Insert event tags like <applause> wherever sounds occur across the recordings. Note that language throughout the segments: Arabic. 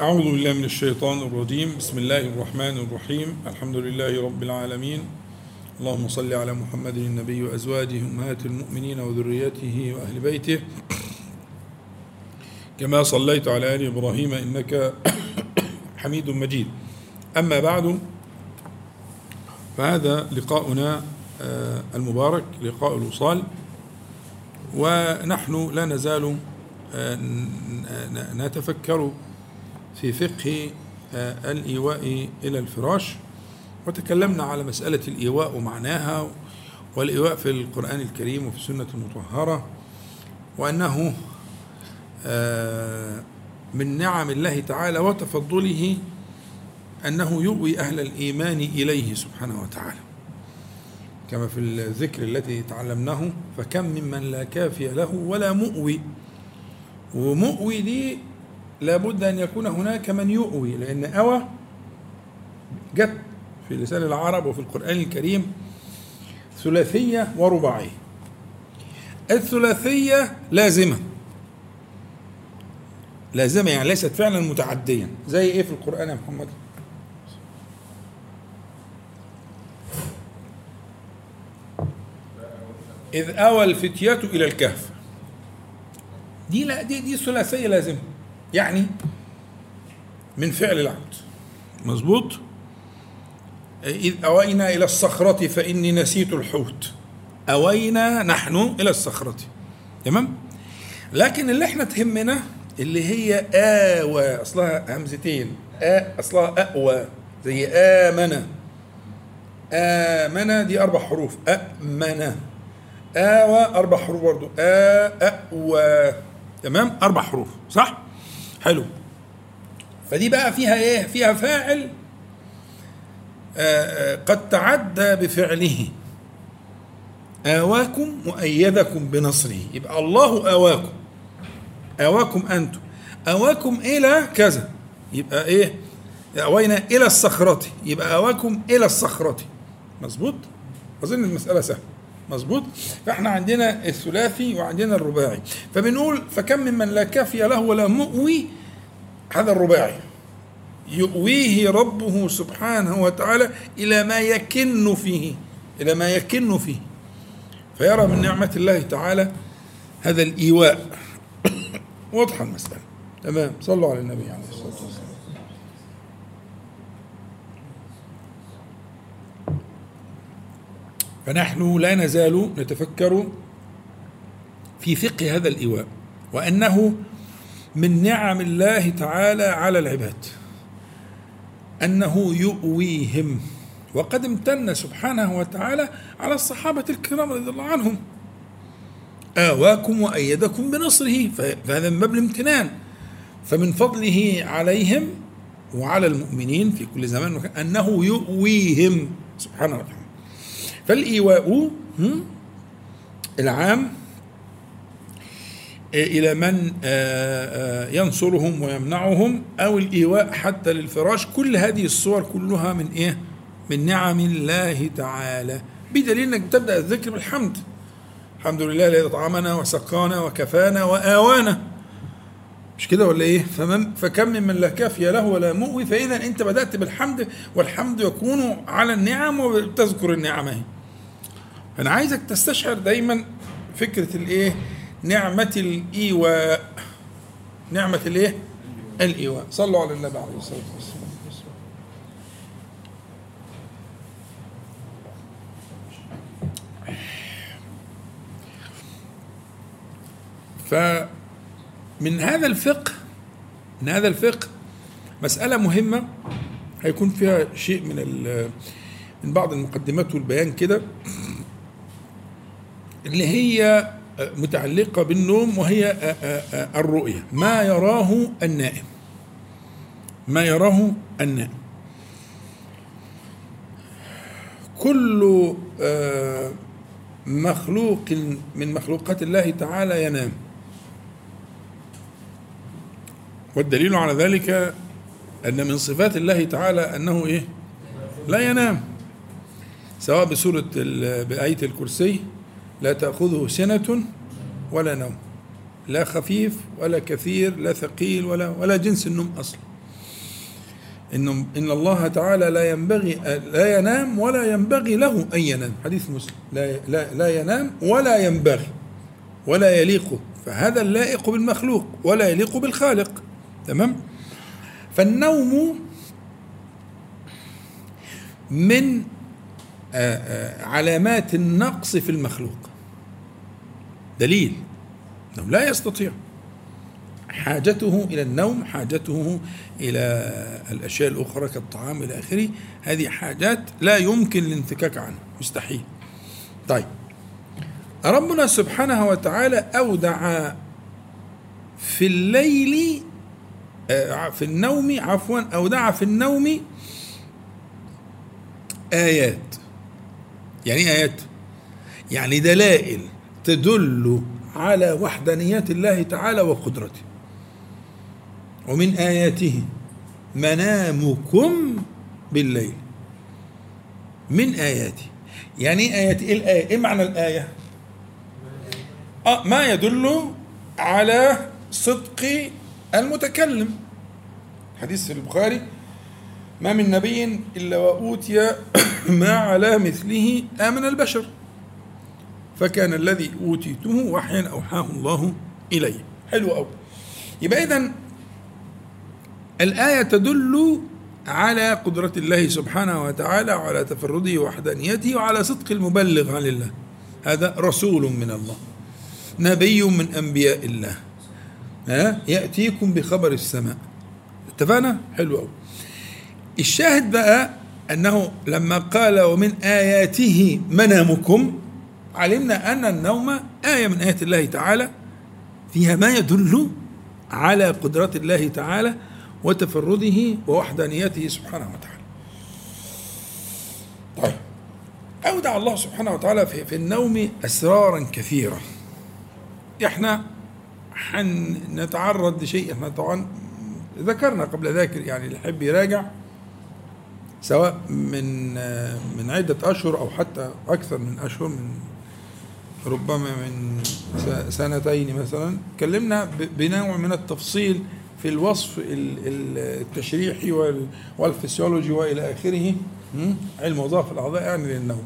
أعوذ بالله من الشيطان الرجيم. بسم الله الرحمن الرحيم. الحمد لله رب العالمين. اللهم صل على محمد النبي وأزواجه أمهات المؤمنين وذريته وأهل بيته. كما صليت على آل إبراهيم إنك حميد مجيد. أما بعد فهذا لقاؤنا آه، المبارك لقاء الوصال. ونحن لا نزال آه، نتفكر في فقه آه، الإيواء إلى الفراش. وتكلمنا على مسألة الإيواء ومعناها والإيواء في القرآن الكريم وفي السنة المطهرة وأنه آه، من نعم الله تعالى وتفضله أنه يؤوي أهل الإيمان إليه سبحانه وتعالى. كما في الذكر التي تعلمناه فكم ممن لا كافي له ولا مؤوي. ومؤوي دي لابد أن يكون هناك من يؤوي لأن أوى جت في لسان العرب وفي القرآن الكريم ثلاثية ورباعية. الثلاثية لازمة. لازمة يعني ليست فعلا متعديا. زي إيه في القرآن يا محمد؟ إذ أوى الفتية إلى الكهف. دي لا دي دي ثلاثية لازمة. يعني من فعل العبد. مظبوط؟ إذ أوينا إلى الصخرة فإني نسيت الحوت. أوينا نحن إلى الصخرة. تمام؟ لكن اللي إحنا تهمنا اللي هي آوى أصلها همزتين. آ أصلها أأوى زي آمن. آمن دي أربع حروف. أأمن. آوى أربع حروف برضو. آ أأوى تمام؟ أربع حروف صح؟ حلو. فدي بقى فيها إيه؟ فيها فاعل آآ آآ قد تعدى بفعله. آواكم وأيدكم بنصره. يبقى الله آواكم. آواكم أنتم. آواكم إلى كذا. يبقى إيه؟ أوينا إلى الصخرة. يبقى آواكم إلى الصخرة. مظبوط؟ أظن المسألة سهلة. مظبوط؟ فاحنا عندنا الثلاثي وعندنا الرباعي. فبنقول فكم ممن لا كافي له ولا مؤوي هذا الرباعي. يؤويه ربه سبحانه وتعالى إلى ما يكن فيه إلى ما يكن فيه. فيرى من نعمة الله تعالى هذا الإيواء. <coughs> واضحة المسألة. تمام. صلوا على النبي عليه الصلاة والسلام. فنحن لا نزال نتفكر في فقه هذا الإيواء وأنه من نعم الله تعالى على العباد أنه يؤويهم وقد امتن سبحانه وتعالى على الصحابة الكرام رضي الله عنهم. آواكم وأيدكم بنصره فهذا من باب الامتنان. فمن فضله عليهم وعلى المؤمنين في كل زمان أنه يؤويهم سبحانه وتعالى فالإيواء العام إلى من ينصرهم ويمنعهم أو الإيواء حتى للفراش. كل هذه الصور كلها من إيه؟ من نعم الله تعالى. بدليل أنك تبدأ الذكر بالحمد. الحمد لله الذي أطعمنا وسقانا وكفانا وآوانا. مش كده ولا إيه؟ فمن فكم ممن لا كافي له ولا مؤوي فإذا أنت بدأت بالحمد والحمد يكون على النعم وتذكر النعم أهي. فانا عايزك تستشعر دايما فكرة الإيه؟ نعمة الإيواء نعمة الإيه؟ الإيواء صلوا على النبي عليه الصلاة والسلام فمن هذا الفقه من هذا الفقه مسألة مهمة هيكون فيها شيء من من بعض المقدمات والبيان كده اللي هي متعلقة بالنوم وهي الرؤية. ما يراه النائم. ما يراه النائم. كل مخلوق من مخلوقات الله تعالى ينام. والدليل على ذلك أن من صفات الله تعالى أنه إيه؟ لا ينام. سواء بسورة بآية الكرسي لا تأخذه سنة ولا نوم. لا خفيف ولا كثير لا ثقيل ولا ولا جنس النوم أصلا. إن إن الله تعالى لا ينبغي لا ينام ولا ينبغي له أن ينام. حديث مسلم. لا لا لا ينام ولا ينبغي ولا يليق. فهذا اللائق بالمخلوق ولا يليق بالخالق. تمام؟ فالنوم من آه، آه، علامات النقص في المخلوق. دليل. انه لا يستطيع. حاجته إلى النوم حاجته إلى الأشياء الأخرى كالطعام إلى آخره هذه حاجات لا يمكن الانفكاك عنها. مستحيل. طيب. ربنا سبحانه وتعالى أودع في الليل في النوم عفوا اودع في النوم آيات. يعني إيه آيات؟ يعني دلائل تدل على وحدانيات الله تعالى وقدرته. ومن آياته منامكم بالليل. من آياته. يعني إيه آيات؟ إيه الآية؟ إيه معنى الآية؟ آه ما يدل على صدق المتكلم. حديث البخاري ما من نبي إلا وأوتي <coughs> ما على مثله آمن البشر فكان الذي أوتيته وحيا أوحاه الله إلي حلو أوي. يبقى إذا الآية تدل على قدرة الله سبحانه وتعالى وعلى تفرده وحدانيته وعلى صدق المبلغ عن الله. هذا رسول من الله نبي من أنبياء الله. ها؟ يأتيكم بخبر السماء. اتفقنا؟ حلو أوي. الشاهد بقى أنه لما قال ومن آياته منامكم علمنا أن النوم آية من آيات الله تعالى فيها ما يدل على قدرة الله تعالى وتفرده ووحدانيته سبحانه وتعالى. طيب. أودع الله سبحانه وتعالى في, في النوم أسرارا كثيرة. إحنا حنتعرض لشيء إحنا طبعا ذكرنا قبل ذاكر يعني اللي يحب يراجع سواء من من عدة أشهر أو حتى أكثر من أشهر من ربما من سنتين مثلا تكلمنا بنوع من التفصيل في الوصف التشريحي والفسيولوجي وإلى آخره. علم وظائف الأعضاء يعني للنوم.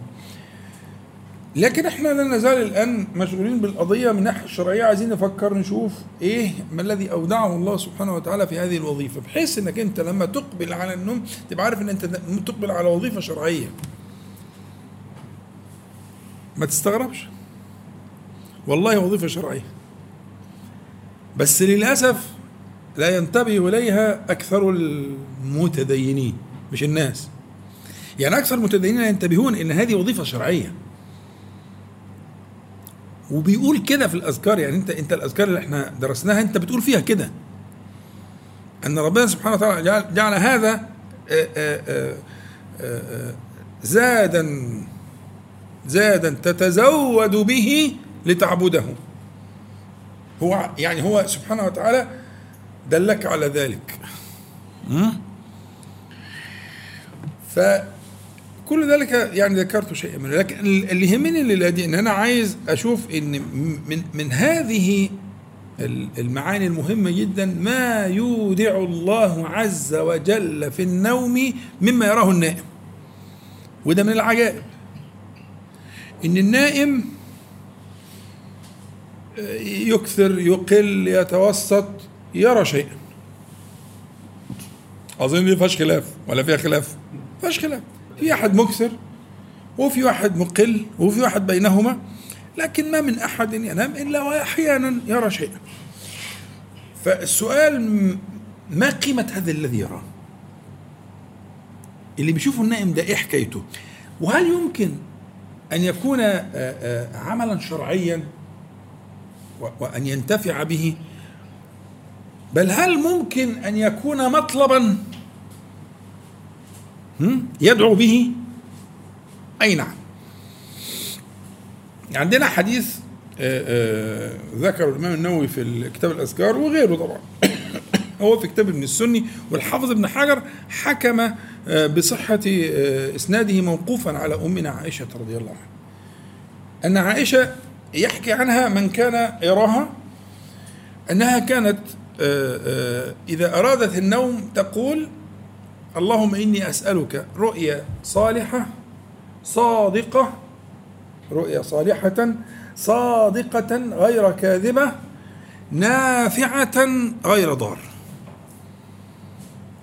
لكن إحنا لا نزال الآن مشغولين بالقضية من الناحيه الشرعية. عايزين نفكر نشوف إيه ما الذي أودعه الله سبحانه وتعالى في هذه الوظيفة بحيث إنك أنت لما تقبل على النوم تبقى عارف إن أنت تقبل على وظيفة شرعية. ما تستغربش؟ والله وظيفة شرعية. بس للأسف لا ينتبه إليها أكثر المتدينين مش الناس. يعني أكثر المتدينين ينتبهون إن هذه وظيفة شرعية. وبيقول كده في الأذكار يعني أنت أنت الأذكار اللي إحنا درسناها أنت بتقول فيها كده. أن ربنا سبحانه وتعالى جعل, جعل هذا آه، آه، آه، زادا زادا تتزود به لتعبده. هو يعني هو سبحانه وتعالى دلك على ذلك. ف كل ذلك يعني ذكرت شيئا منه. لكن اللي يهمني الليلة دي إن أنا عايز أشوف إن من من هذه المعاني المهمة جدا ما يودع الله عز وجل في النوم مما يراه النائم. وده من العجائب. إن النائم يكثر يقل يتوسط يرى شيئا. أظن دي فيهاش خلاف ولا فيها خلاف؟ فيهاش خلاف. في أحد مكثر وفي واحد مقل وفي واحد بينهما لكن ما من أحد ينام إلا وأحيانا يرى شيئا. فالسؤال ما قيمة هذا الذي يراه؟ اللي بيشوفه النائم ده إيه حكايته. وهل يمكن أن يكون عملا شرعيا وأن ينتفع به؟ بل هل ممكن أن يكون مطلبا؟ يدعو به؟ أي نعم. عندنا حديث آه، آه، ذكر الإمام النووي في كتاب الأذكار وغيره طبعا. <coughs> هو في كتاب ابن السني والحافظ ابن حجر حكم آه، بصحة إسناده موقوفا على أمنا عائشة رضي الله عنها. أن عائشة يحكي عنها من كان يراها أنها كانت إذا أرادت النوم تقول اللهم إني أسألك رؤيا صالحة صادقة رؤيا صالحة صادقة غير كاذبة نافعة غير ضار.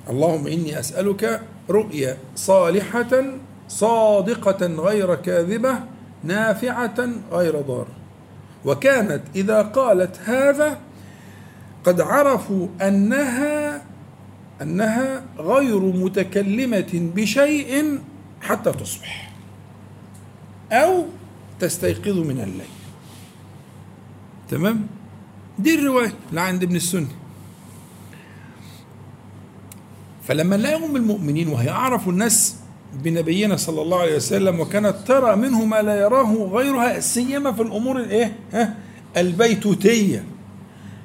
اللهم إني أسألك رؤيا صالحة صادقة غير كاذبة نافعة غير ضار. وكانت إذا قالت هذا قد عرفوا أنها أنها غير متكلمة بشيء حتى تصبح أو تستيقظ من الليل تمام دي الرواية اللي عند ابن السني فلما نلاقي أم المؤمنين وهي أعرف الناس بنبينا صلى الله عليه وسلم وكانت ترى منه ما لا يراه غيرها سيما في الأمور الإيه؟ ها؟ البيتوتية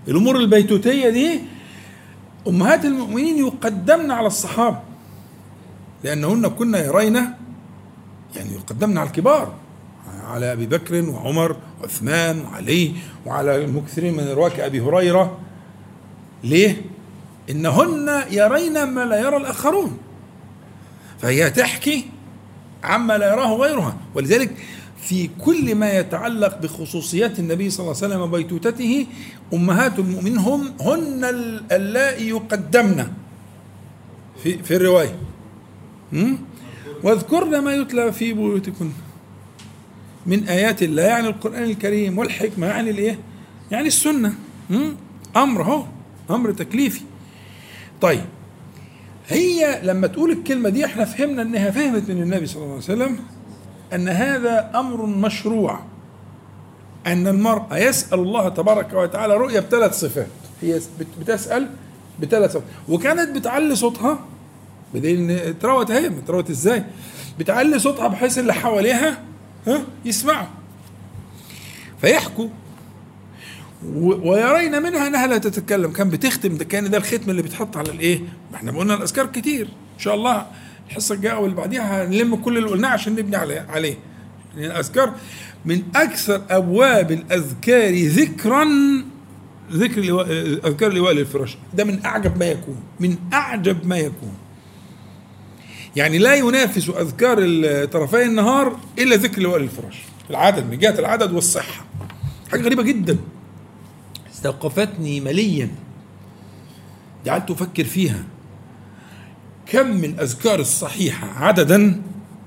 الأمور البيتوتية دي أمهات المؤمنين يقدمن على الصحابة لأنهن كنا يرين يعني يقدمن على الكبار على أبي بكر وعمر وعثمان وعلي وعلى المكثرين من رواة أبي هريرة ليه؟ إنهن يرين ما لا يرى الآخرون فهي تحكي عما لا يراه غيرها ولذلك في كل ما يتعلق بخصوصيات النبي صلى الله عليه وسلم وبيتوتته أمهات المؤمنين هم هن اللائي يقدمن. في في الرواية. واذكرن ما يتلى في بيوتكن. من آيات الله يعني القرآن الكريم والحكمة يعني الإيه؟ يعني السنة. أمر أهو أمر تكليفي. طيب هي لما تقول الكلمة دي إحنا فهمنا إنها فهمت من النبي صلى الله عليه وسلم. أن هذا أمر مشروع. أن المرأة يسأل الله تبارك وتعالى رؤية بثلاث صفات. هي بتسأل بثلاث صفات. وكانت بتعلي صوتها بدين اتروت هي اتروت إزاي؟ بتعلي صوتها بحيث اللي حواليها ها يسمعوا. فيحكوا. ويرين منها أنها لا تتكلم. كان بتختم ده كان ده الختم اللي بيتحط على الإيه؟ ما إحنا قلنا الأذكار كتير. إن شاء الله الحصه الجايه واللي بعديها هنلم كل اللي قلناه عشان نبني عليه عليه. يعني الأذكار من أكثر أبواب الأذكار ذكرا ذكر أذكار لواء للفراش ده من أعجب ما يكون. من أعجب ما يكون. يعني لا ينافس أذكار طرفي النهار إلا ذكر لواء للفراش العدد من جهة العدد والصحة. حاجة غريبة جدا. استوقفتني مليا. جعلت أفكر فيها. كم من الاذكار الصحيحة عددا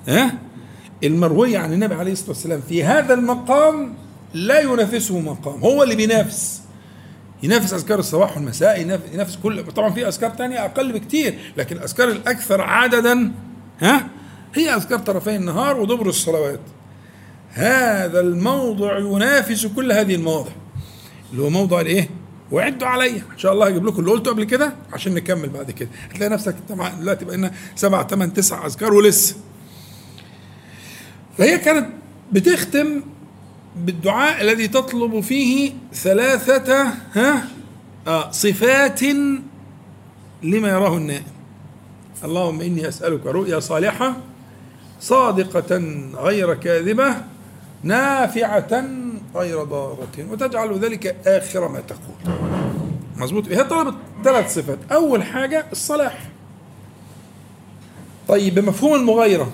ها؟ المرويه عن النبي عليه الصلاة والسلام في هذا المقام لا ينافسه مقام هو اللي بينافس. ينافس أذكار الصباح والمساء ينافس كل طبعا في أذكار تانية أقل بكتير لكن الاذكار الأكثر عددا ها؟ هي أذكار طرفي النهار ودبر الصلوات. هذا الموضع ينافس كل هذه المواضع. اللي هو موضع الإيه؟ وعدوا عليا. إن شاء الله هجيب لكم اللي قلته قبل كده عشان نكمل بعد كده. هتلاقي نفسك دلوقتي بقينا سبع ثمان تسع أذكار ولسه. فهي كانت بتختم بالدعاء الذي تطلب فيه ثلاثة ها آه صفات لما يراه النائم. اللهم إني أسألك رؤيا صالحة صادقة غير كاذبة نافعة غير ضارة وتجعل ذلك آخر ما تقول. مظبوط؟ هي طلبت ثلاث صفات. أول حاجة الصلاح. طيب بمفهوم المغايرة.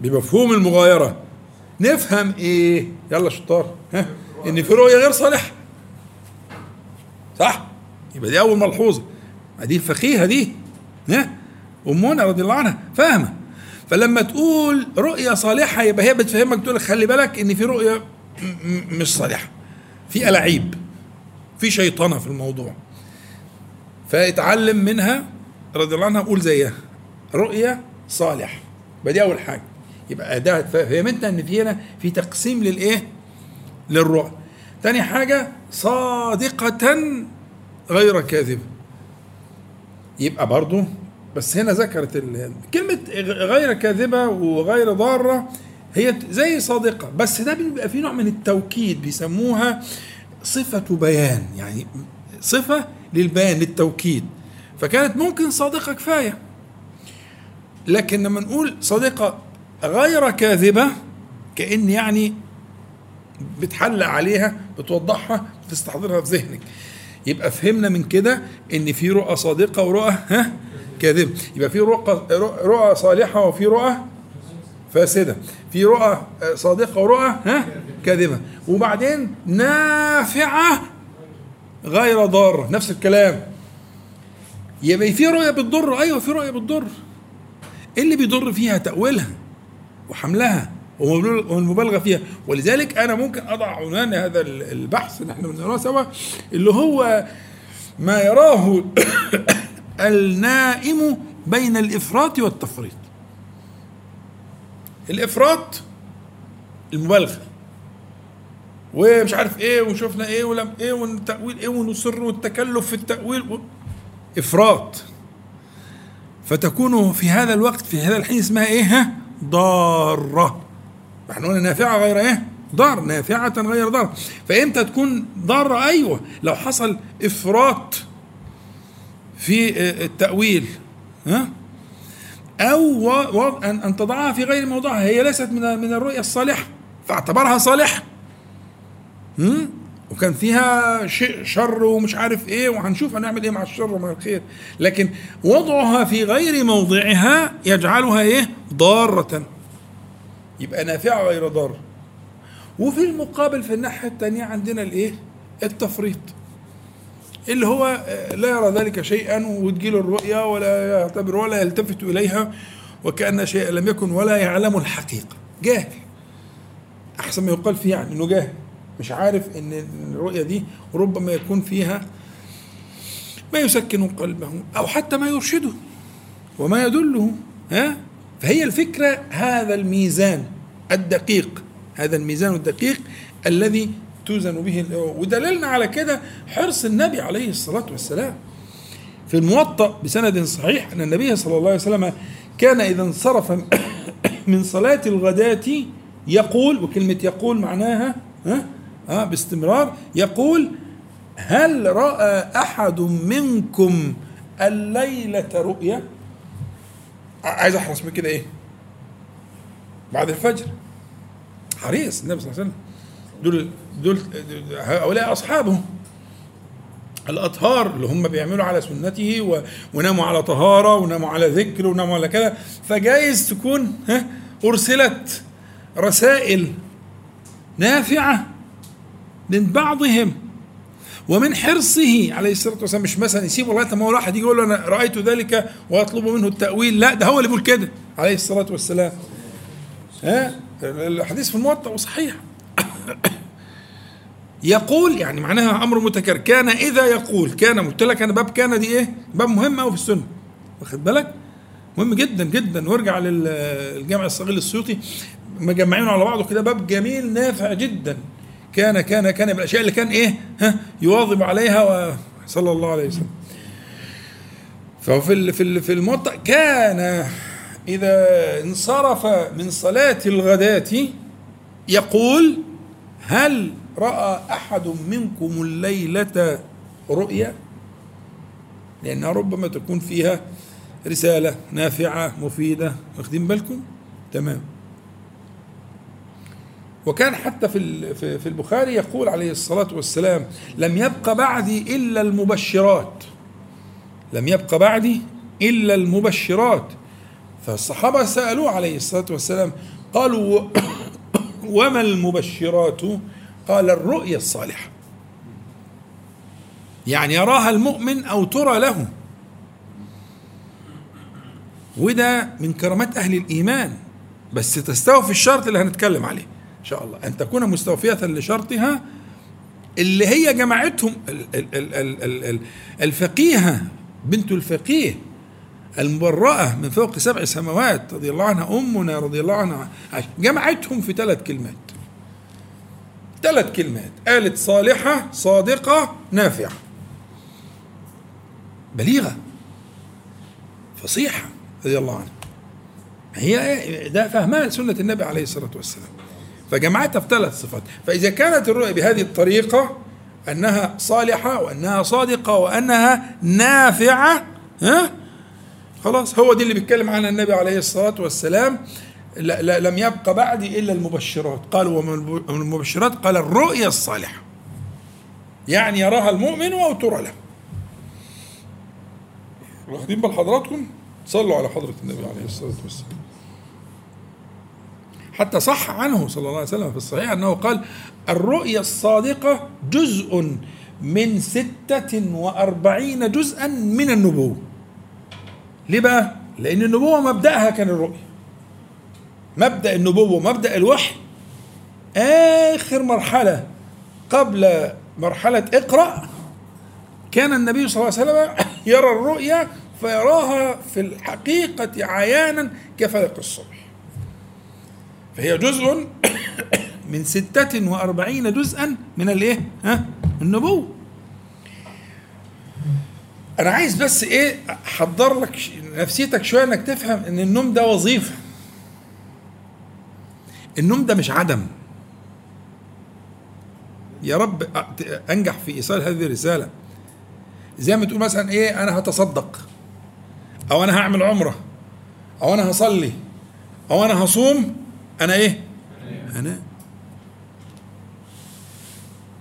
بمفهوم المغايرة. نفهم إيه؟ يلا شطار. ها؟ إن في رؤية غير صالحة صح؟ يبقى دي أول ملحوظة. دي الفقيهة دي. ها؟ أمنا رضي الله عنها فاهمة. فلما تقول رؤية صالحة يبقى هي بتفهمك تقول خلي بالك إن في رؤية مش صالحة. في ألاعيب في شيطنة في الموضوع. فاتعلم منها رضي الله عنها قول زيها. رؤية صالح. يبقى دي أول حاجة. يبقى أداة فهمتنا إن في هنا في تقسيم للإيه؟ للرؤى. تاني حاجة صادقة غير كاذبة. يبقى برضو بس هنا ذكرت كلمة غير كاذبة وغير ضارة هي زي صادقة بس ده بيبقى فيه نوع من التوكيد بيسموها صفة بيان يعني صفة للبيان للتوكيد. فكانت ممكن صادقة كفاية. لكن لما نقول صادقة غير كاذبة كأن يعني بتحلق عليها بتوضحها بتستحضرها في ذهنك. يبقى فهمنا من كده إن في رؤى صادقة ورؤى ها؟ كاذبة يبقى في رؤى رؤى صالحة وفي رؤى فاسدة. في رؤى صادقة ورؤى ها كاذبة. وبعدين نافعة غير ضارة نفس الكلام. يبقى في رؤية بتضر. أيوة في رؤية بتضر. إيه اللي بيضر فيها؟ تأويلها وحملها والمبالغة فيها. ولذلك أنا ممكن أضع عنوان هذا البحث اللي إحنا بنقراه سوا اللي هو ما يراه النائم بين الإفراط والتفريط. الإفراط المبالغة. ومش عارف إيه وشفنا إيه ولم إيه والتأويل إيه ونصر والتكلف في التأويل. و... إفراط. فتكون في هذا الوقت في هذا الحين اسمها إيه؟ ها؟ ضارة. إحنا قلنا نافعة غير إيه؟ ضار. نافعة غير ضار. فإمتى تكون ضارة؟ أيوه لو حصل إفراط في التأويل ها؟ أو أن أن تضعها في غير موضعها. هي ليست من من الرؤية الصالحة فاعتبرها صالحة. وكان فيها شيء شر ومش عارف إيه وهنشوف هنعمل إيه مع الشر ومع الخير. لكن وضعها في غير موضعها يجعلها إيه؟ ضارة. يبقى نافعة غير ضارة. وفي المقابل في الناحية الثانية عندنا الإيه؟ التفريط. اللي هو لا يرى ذلك شيئا وتجيله الرؤيا ولا يعتبر ولا يلتفت إليها وكأن شيئا لم يكن ولا يعلم الحقيقة. جاهل. أحسن ما يقال فيه يعني إنه جاهل. مش عارف إن الرؤيا دي ربما يكون فيها ما يسكن قلبه أو حتى ما يرشده وما يدله ها؟ فهي الفكرة هذا الميزان الدقيق. هذا الميزان الدقيق الذي توزن به ودللنا على كده حرص النبي عليه الصلاة والسلام. في الموطأ بسند صحيح أن النبي صلى الله عليه وسلم كان إذا انصرف <coughs> من صلاة الغداة يقول وكلمة يقول معناها ها؟ ها باستمرار يقول هل رأى أحد منكم الليلة رؤيا؟ عايز أحرص من كده إيه؟ بعد الفجر. حريص النبي صلى الله عليه وسلم. دول دول هؤلاء اصحابه الأطهار اللي هم بيعملوا على سنته وناموا على طهارة وناموا على ذكر وناموا على كذا فجايز تكون ها أرسلت رسائل نافعة من بعضهم ومن حرصه عليه الصلاة والسلام. مش مثلا يسيب لغايه ما هو واحد يجي يقول له أنا رأيت ذلك وأطلب منه التأويل. لا ده هو اللي بيقول كده عليه الصلاة والسلام. ها؟ الحديث في الموطأ وصحيح. يقول يعني معناها أمر متكرر. كان إذا يقول كان قلت لك أنا باب كان دي إيه؟ باب مهم قوي في السنة. واخد بالك؟ مهم جدا جدا. وارجع للجامع الصغير السيوطي مجمعين على بعضه كده باب جميل نافع جدا. كان كان كان بالاشياء اللي كان إيه؟ ها يواظب عليها صلى الله عليه وسلم. فهو في في الموطأ كان إذا انصرف من صلاة الغداة يقول هل رأى أحد منكم الليلة رؤيا؟ لأنها ربما تكون فيها رسالة نافعة مفيدة. واخدين بالكم؟ تمام. وكان حتى في في البخاري يقول عليه الصلاة والسلام لم يبق بعدي إلا المبشرات. لم يبق بعدي إلا المبشرات. فالصحابة سألوه عليه الصلاة والسلام قالوا <coughs> وما المبشرات؟ قال الرؤيا الصالحة. يعني يراها المؤمن أو ترى له. وده من كرامات أهل الإيمان. بس تستوفي الشرط اللي هنتكلم عليه. إن شاء الله. أن تكون مستوفية لشرطها اللي هي جماعتهم الفقيهة بنت الفقيه المبرأة من فوق سبع سماوات رضي الله عنها أمنا رضي الله عنها جمعتهم في ثلاث كلمات. ثلاث كلمات. قالت صالحة صادقة نافعة. بليغة. فصيحة رضي الله عنها. هي ده فهمها سنة النبي عليه الصلاة والسلام. فجمعتها في ثلاث صفات. فإذا كانت الرؤية بهذه الطريقة أنها صالحة وأنها صادقة وأنها نافعة ها؟ خلاص هو دي اللي بيتكلم عنها النبي عليه الصلاة والسلام. لا لا لم يبق بعدي إلا المبشرات. قالوا ومن المبشرات؟ قال الرؤيا الصالحة. يعني يراها المؤمن أو ترى له. واخدين بال حضراتكم؟ صلوا على حضرة النبي عليه الصلاة والسلام. حتى صح عنه صلى الله عليه وسلم في الصحيح أنه قال الرؤيا الصادقة جزء من ستة وأربعين جزءا من النبوة. ليه بقى؟ لأن النبوة مبدأها كان الرؤيا. مبدأ النبوة مبدأ الوحي آخر مرحلة قبل مرحلة اقرأ كان النبي صلى الله عليه وسلم يرى الرؤيا فيراها في الحقيقة عيانا كفلق الصبح فهي جزء <coughs> من ستة وأربعين جزءا من الإيه؟ ها؟ النبوة أنا عايز بس إيه أحضر لك نفسيتك شوية إنك تفهم إن النوم ده وظيفة النوم ده مش عدم. يا رب أنجح في إيصال هذه الرسالة. زي ما تقول مثلا إيه أنا هتصدق أو أنا هعمل عمرة أو أنا هصلي أو أنا هصوم أنا إيه؟ أنا.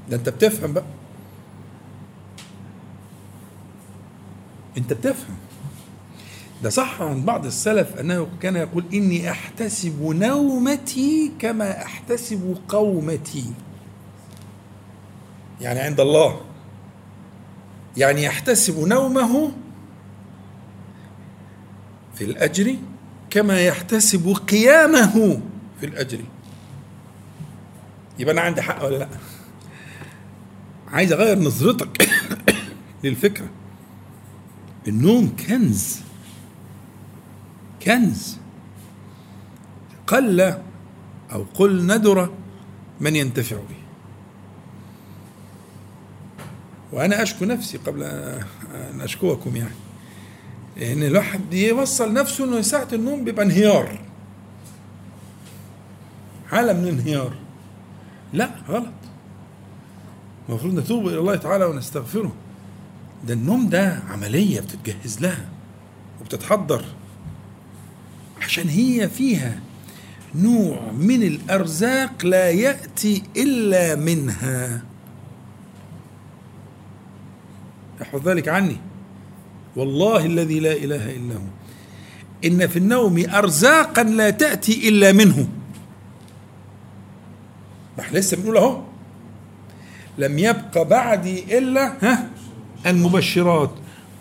ده أنت بتفهم بقى. أنت بتفهم. ده صح عن بعض السلف أنه كان يقول إني أحتسب نومتي كما أحتسب قومتي. يعني عند الله. يعني يحتسب نومه في الأجر كما يحتسب قيامه في الأجر. يبقى أنا عندي حق ولا لا؟ عايز أغير نظرتك <coughs> للفكرة. النوم كنز. كنز. قل أو قل ندر من ينتفع به. وأنا أشكو نفسي قبل أن أشكوكم يعني. ان الواحد يوصل نفسه إنه ساعة النوم بيبقى انهيار. حاله من انهيار لا غلط. المفروض نتوب إلى الله تعالى ونستغفره. ده النوم ده عملية بتتجهز لها وبتتحضر. عشان هي فيها نوع من الأرزاق لا يأتي إلا منها. أحفظ ذلك عني. والله الذي لا إله إلا هو. إن في النوم ارزاقا لا تأتي إلا منه. ما إحنا لسه بنقول أهو. لم يبق بعدي إلا ها؟ المبشرات.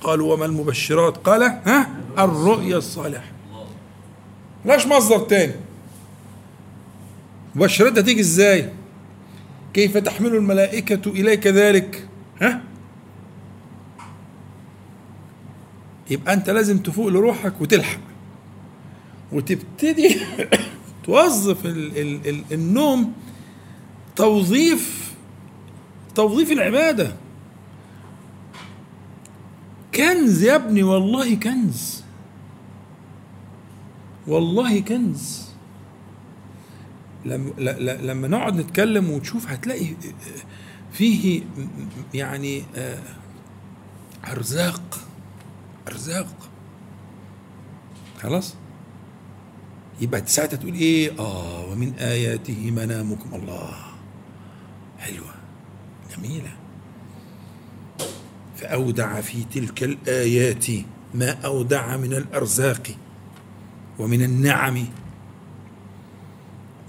قالوا وما المبشرات؟ قال ها؟ الرؤيا الصالحة. لاش مصدر تاني. مبشرتها تيجي إزاي؟ كيف تحمل الملائكة إليك ذلك؟ ها؟ يبقى أنت لازم تفوق لروحك وتلحق. وتبتدي <coughs> توظف ال ال ال النوم توظيف توظيف العبادة. كنز يا ابني والله كنز. والله كنز. لما لما نقعد نتكلم وتشوف هتلاقي فيه يعني أرزاق أرزاق. خلاص؟ يبقى ساعتها تقول إيه؟ آه ومن آياته منامكم الله. حلوة. جميلة. فأودع في تلك الآيات ما أودع من الأرزاق. ومن النعم.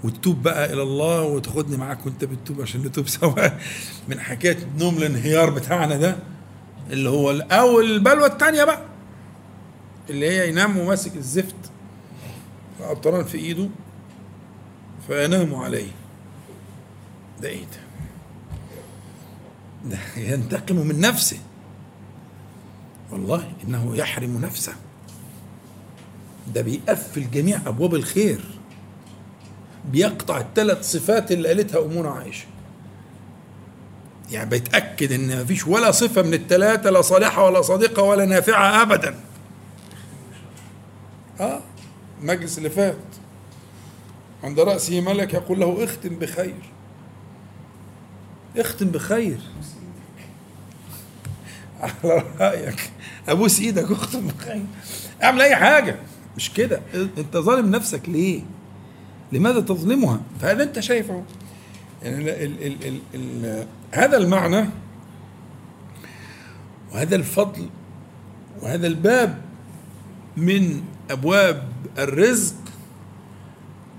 وتتوب بقى إلى الله وتاخدني معاك وأنت بتتوب عشان نتوب <laughs> سوا. من حكاية نوم الانهيار بتاعنا ده اللي هو أو البلوة الثانية بقى اللي هي ينام وماسك الزفت. قطران في إيده فينام عليه. ده إيه ده؟ ده ينتقم من نفسه. والله إنه يحرم نفسه. ده بيقفل جميع أبواب الخير. بيقطع الثلاث صفات اللي قالتها امنا عائشة. يعني بيتأكد إن مفيش ولا صفة من الثلاثة لا صالحة ولا صادقة ولا نافعة ابدا. آه المجلس اللي فات. عند رأسه ملك يقول له اختم بخير. اختم بخير. <laughs> على رأيك. أبوس إيدك اختم بخير. اعمل أي حاجة. مش كده. انت ظالم نفسك ليه؟ لماذا تظلمها؟ فهذا انت شايفه. يعني ال ال ال ال هذا المعنى وهذا الفضل وهذا الباب من أبواب الرزق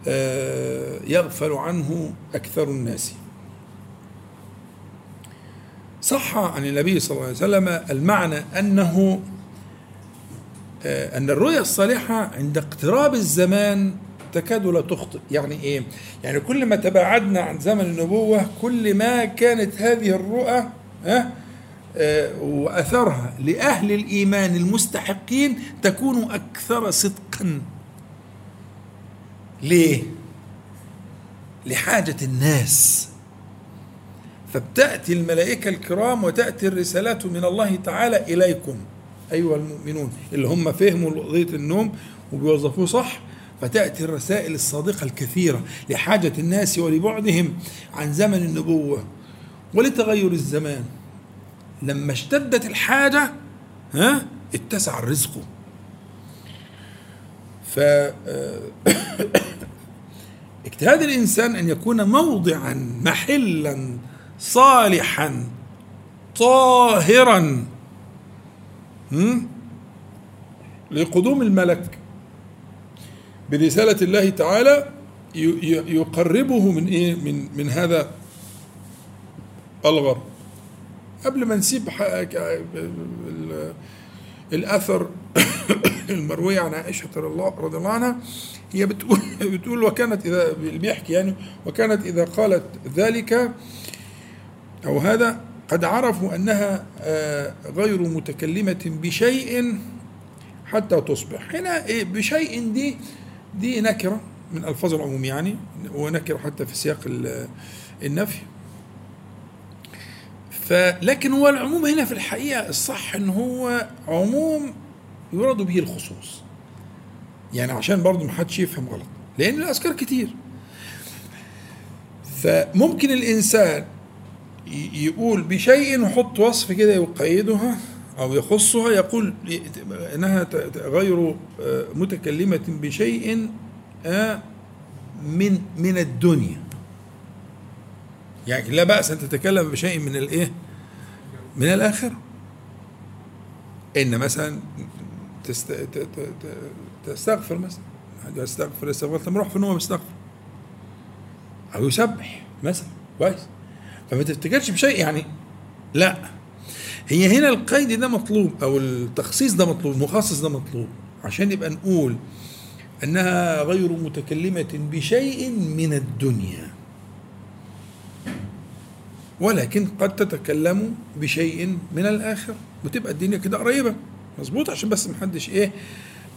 آه، يغفل عنه أكثر الناس. صح عن النبي صلى الله عليه وسلم المعنى أنه آه، أن الرؤيا الصالحة عند اقتراب الزمان تكاد لا تخطئ. يعني إيه؟ يعني كل ما تباعدنا عن زمن النبوة كل ما كانت هذه الرؤى ها آه، وأثرها لأهل الإيمان المستحقين تكون أكثر صدقا. ليه؟ لحاجة الناس. فبتأتي الملائكة الكرام وتأتي الرسالات من الله تعالى إليكم. أيها المؤمنون اللي هم فهموا قضيه النوم وبيوظفوه صح فتأتي الرسائل الصادقة الكثيرة لحاجة الناس ولبعدهم عن زمن النبوة ولتغير الزمان. لما اشتدت الحاجة ها اتسع الرزق. ف <coughs> اجتهاد الإنسان أن يكون موضعا محلا صالحا طاهرا لقدوم الملك. برسالة الله تعالى يقربه من إيه؟ من من هذا الغرب قبل ما نسيب الأثر <coughs> المروي عن عائشة رضي الله عنها هي بتقول <laughs> بتقول وكانت إذا بيحكي يعني وكانت إذا قالت ذلك أو هذا قد عرفوا أنها آه، غير متكلمة بشيء حتى تصبح. هنا إيه بشيء دي دي نكرة من ألفاظ العموم يعني ونكره حتى في سياق النفي. فلكن هو العموم هنا في الحقيقة الصح إن هو عموم يراد به الخصوص. يعني عشان برضه ما حدش يفهم غلط لأن الأذكار كتير. فممكن الإنسان يقول بشيء ويحط وصف كده يقيدها أو يخصها يقول إنها غير آه، متكلمة بشيء آه، من من الدنيا. يعني لا بأس أن تتكلم بشيء من الإيه؟ من الآخرة. إن مثلا تست... تستغفر مثلا. يستغفر يستغفر ثم يروح في النوم يستغفر أو يسبح مثلا. كويس. فما تفتكرش بشيء؟ يعني لا. هي هنا القيد ده مطلوب أو التخصيص ده مطلوب مخصص ده مطلوب عشان يبقى نقول أنها غير متكلمة بشيء من الدنيا. ولكن قد تتكلم بشيء من الآخر. وتبقى الدنيا كده قريبة. مظبوط؟ عشان بس محدش إيه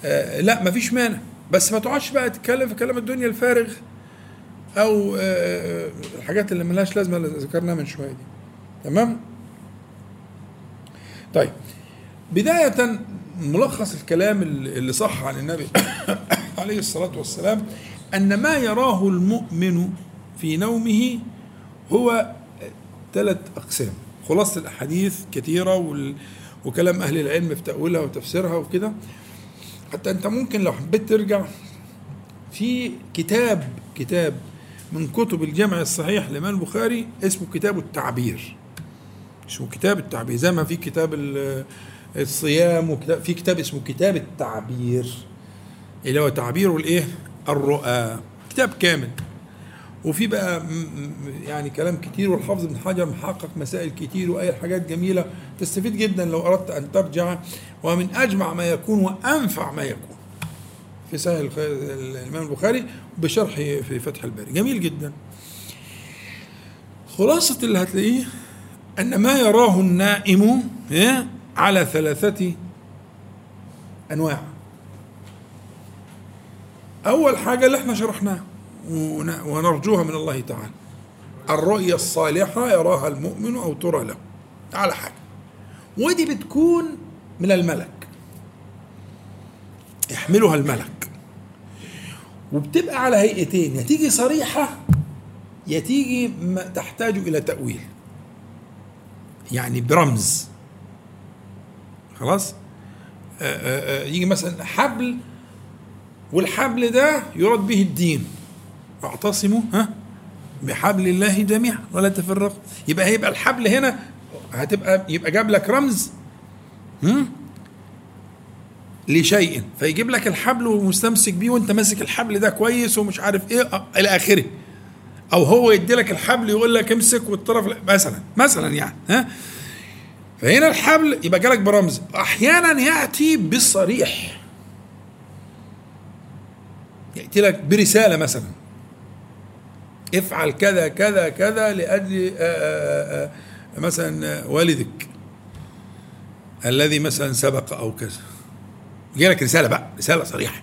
آه لا مفيش مانع. بس ما تقعدش بقى تتكلم في كلام الدنيا الفارغ. أو آه الحاجات اللي ملهاش لازمة اللي ذكرناها من شوية دي. تمام؟ طيب. بداية ملخص الكلام اللي صح عن النبي <coughs> عليه الصلاة والسلام أن ما يراه المؤمن في نومه هو ثلاث أقسام. خلاصة الأحاديث كثيرة وال... وكلام أهل العلم في تأويلها وتفسيرها وكده. حتى أنت ممكن لو حبيت ترجع في كتاب كتاب من كتب الجمع الصحيح لإمام البخاري اسمه كتاب التعبير. اسمه كتاب التعبير زي ما في كتاب الصيام وكتاب في كتاب اسمه كتاب التعبير اللي هو تعبير الإيه؟ الرؤى. كتاب كامل. وفي بقى يعني كلام كتير والحافظ ابن حجر محقق مسائل كتير واي حاجات جميلة تستفيد جدا لو أردت أن ترجع. ومن أجمع ما يكون وأنفع ما يكون. في سهل الإمام البخاري بشرح في فتح الباري. جميل جدا. خلاصة اللي هتلاقيه أن ما يراه النائم على ثلاثة أنواع. أول حاجة اللي إحنا شرحناها ونرجوها من الله تعالى. الرؤيا الصالحة يراها المؤمن أو ترى له. على حاجة. ودي بتكون من الملك. يحملها الملك. وبتبقى على هيئتين يا تيجي صريحة يا تيجي تحتاج إلى تأويل. يعني برمز. خلاص؟ آآ آآ يجي مثلا حبل والحبل ده يراد به الدين. اعتصموا ها؟ بحبل الله جميعا ولا تفرقوا. يبقى هيبقى الحبل هنا هتبقى يبقى جاب لك رمز. هم؟ لشيء. فيجيب لك الحبل ومستمسك بيه وانت ماسك الحبل ده كويس ومش عارف إيه آه، إلى آخره. أو هو يدي لك الحبل يقول لك امسك والطرف مثلا مثلا يعني ها؟ فهنا الحبل يبقى جالك برمز. أحيانا يأتي بالصريح يأتي لك برسالة مثلا. افعل كذا كذا كذا لأجل آآ آآ مثلا والدك. الذي مثلا سبق أو كذا. يجي لك رسالة بقى رسالة صريحة.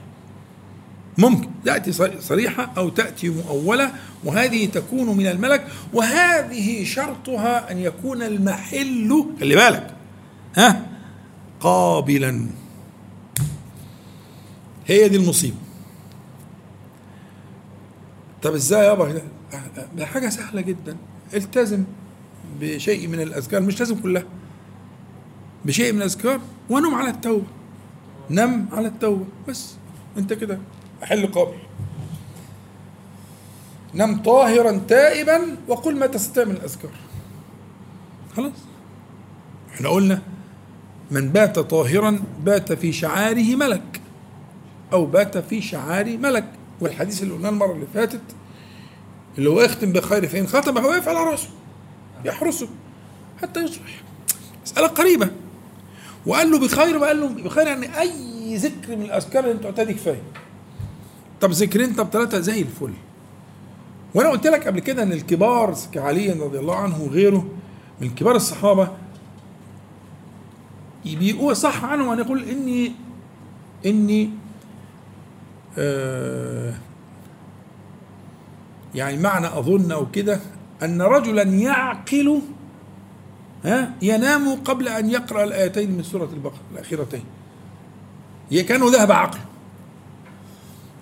ممكن تأتي صريحة أو تأتي مؤولة وهذه تكون من الملك وهذه شرطها أن يكون المحل خلي بالك ها قابلا. هي دي المصيبة. طب إزاي يابا؟ ده حاجة سهلة جدا. التزم بشيء من الأذكار مش لازم كلها بشيء من الأذكار ونم على التوبة. نم على التوبة. بس. أنت كده. حل قابل نم طاهرا تائبا وقل ما تستطيع من الأذكار. خلاص. إحنا قلنا من بات طاهرا بات في شعاره ملك أو بات في شعار ملك. والحديث اللي قلناه المرة اللي فاتت اللي هو يختم بخير فإن ختم فهو يقف على رأسه. يحرسه حتى يصبح. مسألة قريبة. وقال له بخير وقال له بخير يعني أي ذكر من الأذكار اللي أنت تعتدي كفاية. طب ذكرين طب ثلاثة زي الفل. وأنا قلت لك قبل كده إن الكبار كعلي رضي الله عنه وغيره من كبار الصحابة بيقول صح عنه ان يقول إني إني آه يعني معنى أظن أو كده أن رجلا يعقل ها؟ ينام قبل أن يقرأ الآيتين من سورة البقرة الأخيرتين. كانه ذهب عقله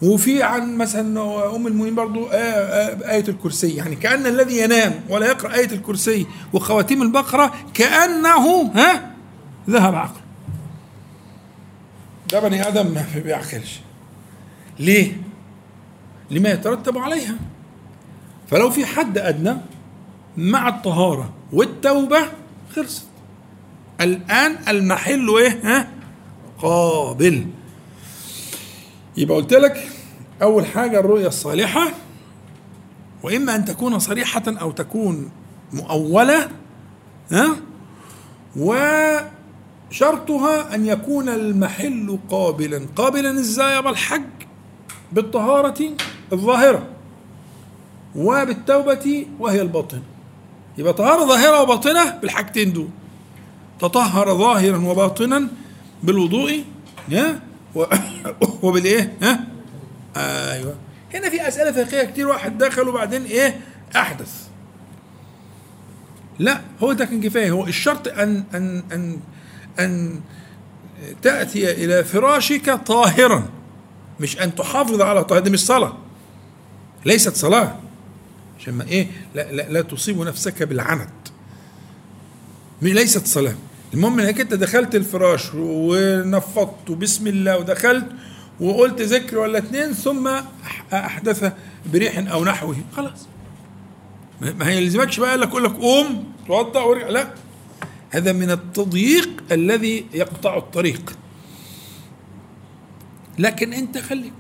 وفي عن مثلا أم المؤمنين برضو آية الكرسي. يعني كأن الذي ينام ولا يقرأ آية الكرسي وخواتيم البقرة كأنه ها؟ ذهب عقله ده بني آدم ما بيعقلش. ليه؟ لما يترتب عليها. فلو في حد أدنى مع الطهارة والتوبة خلصت. الآن المحل إيه؟ ها؟ قابل. يبقى قلت لك أول حاجة الرؤية الصالحة وإما أن تكون صريحة أو تكون مؤولة ها؟ وشرطها أن يكون المحل قابلا. قابلا إزاي يا الحج بالطهارة الظاهرة وبالتوبة وهي الباطنة يبقى طهارة ظاهرة وباطنة بالحاجتين دول. تطهر ظاهرا وباطنا بالوضوء <coughs> وبالايه؟ ها؟ أيوه. هنا في أسئلة فقهية كتير واحد دخل وبعدين إيه؟ أحدث. لا هو ده كان كفاية. هو الشرط ان ان ان أن تأتي إلى فراشك طاهرا مش أن تحافظ على طهارة دي مش صلاة. ليست صلاة. عشان ما إيه لا, لا, لا تصيب نفسك بالعنت. ليست صلاة. المهم إنك أنت دخلت الفراش ونفضت بسم الله ودخلت وقلت ذكر ولا اتنين ثم أحدث بريح أو نحوه. خلاص. ما يلزمكش بقى لك أقول لك قوم توضأ وارجع. لا. هذا من التضييق الذي يقطع الطريق. لكن أنت خليك.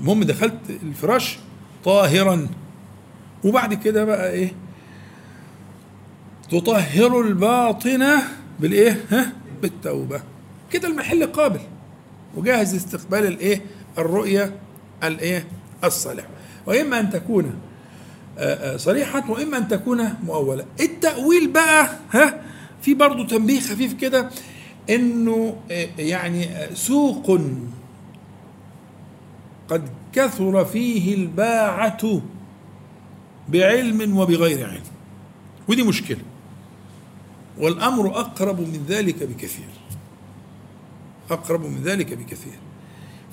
المهم دخلت الفراش طاهرا. وبعد كده بقى إيه؟ تطهر الباطنه بالإيه؟ ها؟ بالتوبة. كده المحل قابل. وجاهز لاستقبال الإيه؟ الرؤية الإيه؟ الصالحة. وإما أن تكون آه، آه، صريحة وإما أن تكون مؤولة. التأويل بقى ها؟ في برضه تنبيه خفيف كده إنه آه، يعني سوق قد كثر فيه الباعة بعلم وبغير علم. ودي مشكلة. والأمر أقرب من ذلك بكثير. أقرب من ذلك بكثير.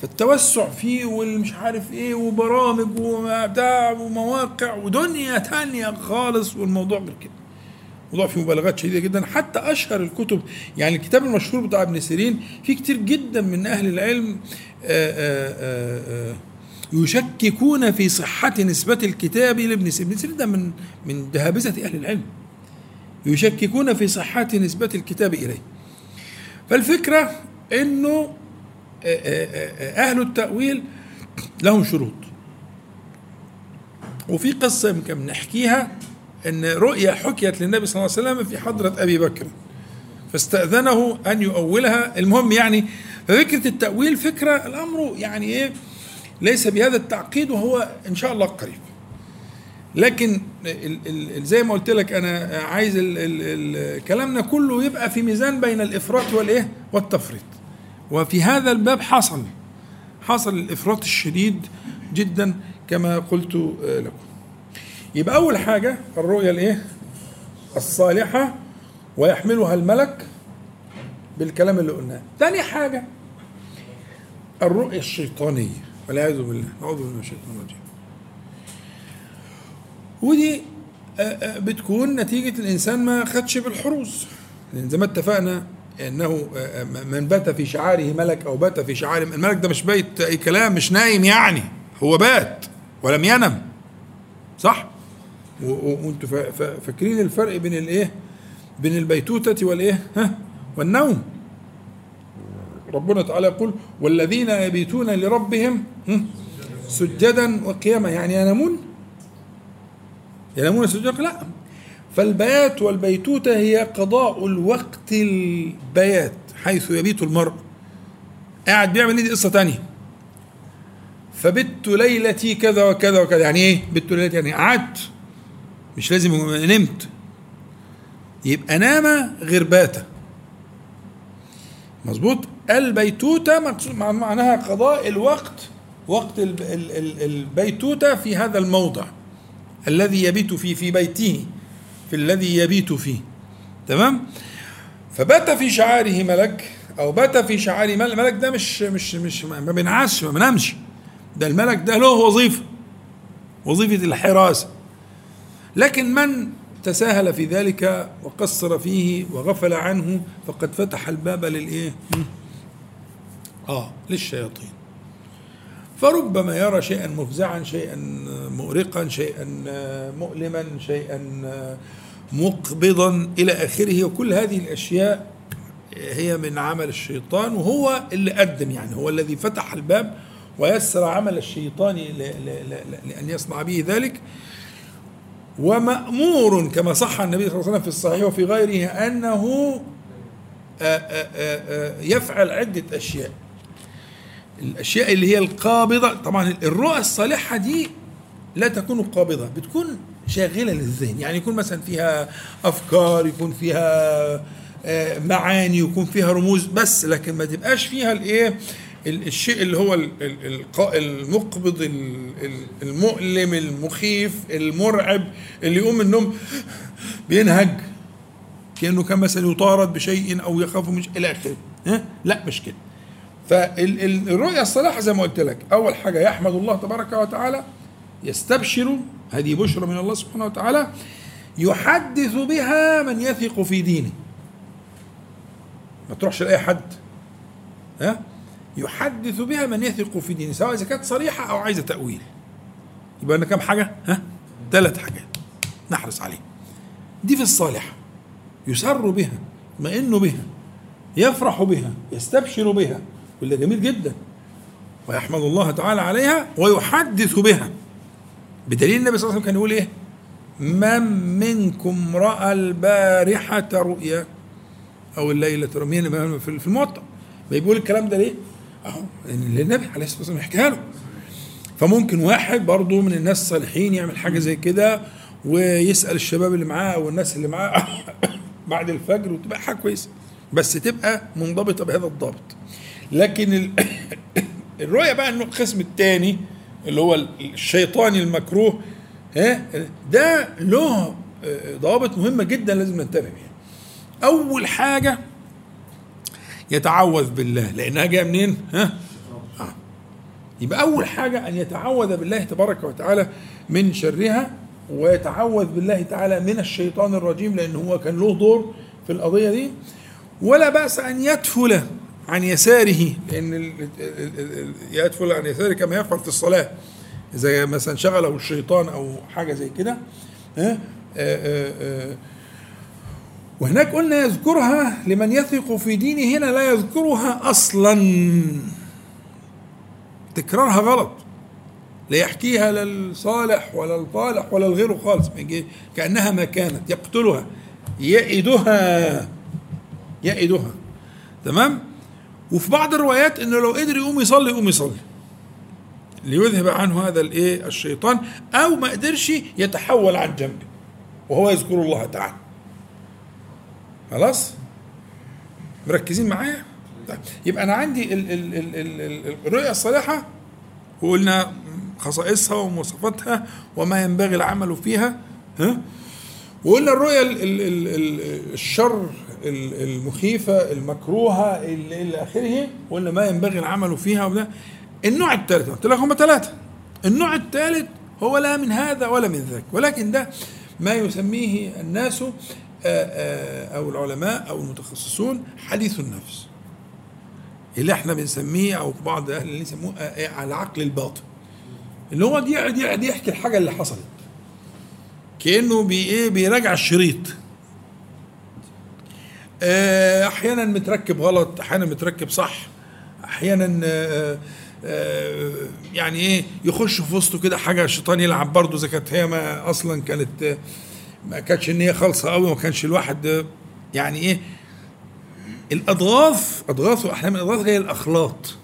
فالتوسع فيه والمش عارف إيه وبرامج وبتاع ومواقع ودنيا تانية خالص والموضوع غير كده. موضوع فيه مبالغات شديدة جدا. حتى أشهر الكتب يعني الكتاب المشهور بتاع ابن سيرين في كتير جدا من أهل العلم آآ آآ آآ يشككون في صحة نسبة الكتاب لابن سيرين، ابن سيرين ده من من دهابزة أهل العلم. يشككون في صحة نسبة الكتاب إليه. فالفكرة أنه أهل التأويل لهم شروط. وفي قصة يمكن نحكيها أن رؤيا حكيت للنبي صلى الله عليه وسلم في حضرة أبي بكر. فاستأذنه أن يؤولها. المهم يعني ففكرة التأويل فكرة الأمر يعني إيه؟ ليس بهذا التعقيد وهو إن شاء الله قريب. لكن زي ما قلت لك أنا عايز كلامنا كله يبقى في ميزان بين الإفراط والإيه؟ والتفريط. وفي هذا الباب حصل حصل الإفراط الشديد جدا كما قلت لكم. يبقى أول حاجة الرؤيا الإيه؟ الصالحة ويحملها الملك بالكلام اللي قلناه. ثاني حاجة الرؤيا الشيطانية. والعياذ بالله. نعوذ بالله من الشيطان الرجيم. ودي آه، آه، بتكون نتيجة الإنسان ما خدش بالحروز لأن زي ما اتفقنا إنه آه، من بات في شعاره ملك أو بات في شعاره الملك ده مش بيت أي كلام مش نايم يعني. هو بات ولم ينم. صح؟ وانتوا فاكرين الفرق بين الإيه؟ بين البيتوتة والإيه؟ ها؟ والنوم. ربنا تعالى يقول والذين يبيتون لربهم سجدا وقياما. يعني ينامون؟ ينامون سجدا لا. فالبيات والبيتوتة هي قضاء الوقت البيات حيث يبيت المرء. قاعد بيعمل دي قصة تانية. فبت ليلتي كذا وكذا وكذا. يعني إيه بت ليلتي؟ يعني قعدت. مش لازم نمت. يبقى نام غير بات مظبوط؟ البيتوتة معناها قضاء الوقت وقت البيتوتة في هذا الموضع الذي يبيت فيه في بيته في الذي يبيت فيه. تمام؟ فبات في شعاره ملك أو بات في شعاره ملك. الملك ده مش مش مش ما بينعسش ما بينامش ده الملك ده له وظيفة وظيفة الحراسة. لكن من تساهل في ذلك وقصر فيه وغفل عنه فقد فتح الباب للإيه؟ آه للشياطين. فربما يرى شيئا مفزعا شيئا مؤرقا شيئا مؤلما شيئا مقبضا إلى آخره. وكل هذه الأشياء هي من عمل الشيطان وهو اللي قدم يعني هو الذي فتح الباب ويسر عمل الشيطان لأن يصنع به ذلك. ومأمور كما صح النبي صلى الله عليه وسلم في الصحيح وفي غيره أنه يفعل عدة أشياء. الأشياء اللي هي القابضة طبعا الرؤى الصالحة دي لا تكون قابضة بتكون شاغلة للذهن. يعني يكون مثلا فيها أفكار يكون فيها آه، معاني يكون فيها رموز بس لكن ما تبقاش فيها الإيه؟ الشيء اللي هو المقبض المؤلم المخيف المرعب اللي يقوم من النوم بينهج كأنه كان مثلا يطارد بشيء أو يخاف من إلى آخره. لا مش كده. فالرؤيا الصالحة زي ما قلت لك أول حاجة يحمد الله تبارك وتعالى يستبشر هذه بشرى من الله سبحانه وتعالى يحدث بها من يثق في دينه. ما تروحش لأي حد. ها؟ يحدث بها من يثق في دينه سواء إذا كانت صريحة أو عايزة تأويل. يبقى لنا كم حاجة؟ ها؟ ثلاث حاجات نحرص عليه دي في الصالحة. يسر بها يطمئن بها يفرح بها يستبشر بها ولا جميل جدا. ويحمد الله تعالى عليها ويحدث بها. بدليل النبي صلى الله عليه وسلم كان يقول إيه؟ من منكم رأى البارحة رؤيا أو الليلة رؤيا؟ في الموطأ. بيقول الكلام ده ليه؟ أهو النبي عليه الصلاة والسلام يحكيها له. فممكن واحد برضه من الناس الصالحين يعمل حاجة زي كده ويسأل الشباب اللي معاه أو الناس اللي معاه <coughs> بعد الفجر وتبقى حاجة كويسة بس تبقى منضبطة بهذا الضابط لكن <coughs> الرؤية بقى إنه القسم الثاني اللي هو الشيطاني المكروه ها ده له آه، ضوابط مهمة جدا لازم ننتبه بيها. أول حاجة يتعوذ بالله. لأنها جاية منين؟ ها؟ آه. يبقى أول حاجة أن يتعوذ بالله تبارك وتعالى من شرها ويتعوذ بالله تعالى من الشيطان الرجيم لأن هو كان له دور في القضية دي. ولا بأس أن يدفل عن يساره لأن يدفل عن يساره كما يفعل في الصلاة. إذا مثلا شغله الشيطان أو حاجة زي كده ها؟ وهناك قلنا يذكرها لمن يثق في دينه هنا لا يذكرها أصلا. تكرارها غلط. لا يحكيها لا الصالح ولا الطالح ولا الغيره خالص. كأنها ما كانت يقتلها يئدها يئدها تمام؟ وفي بعض الروايات إنه لو قدر يقوم يصلي يقوم يصلي. ليذهب عنه هذا الإيه الشيطان أو ما قدرش يتحول عن جنبه وهو يذكر الله تعالى. خلاص؟ مركزين معايا؟ طيب يبقى أنا عندي ال ال ال ال الرؤية الصالحه وقلنا خصائصها ومواصفاتها وما ينبغي العمل فيها ها؟ وقلنا الرؤية ال ال ال الشر المخيفة المكروهة إلى آخره وقلنا ما ينبغي العمل فيها وده. النوع الثالث قلت لك هم ثلاثة. النوع الثالث هو لا من هذا ولا من ذاك ولكن ده ما يسميه الناس أو العلماء أو المتخصصون حديث النفس. اللي إحنا بنسميه أو بعض أهل اللي يسموه العقل الباطن. اللي هو دي يقعد يحكي الحاجة اللي حصلت. كأنه بي إيه بيراجع الشريط. أحيانا متركب غلط أحيانا متركب صح أحيانا يعني إيه يخش في وسطه كده حاجة الشيطان يلعب برضه إذا كانت هي ما أصلا كانت ما كانتش إن هي خالصة قوي ما كانش الواحد يعني إيه الاضغاث اضغاث واحيانا الاضغاث هي الأخلاط.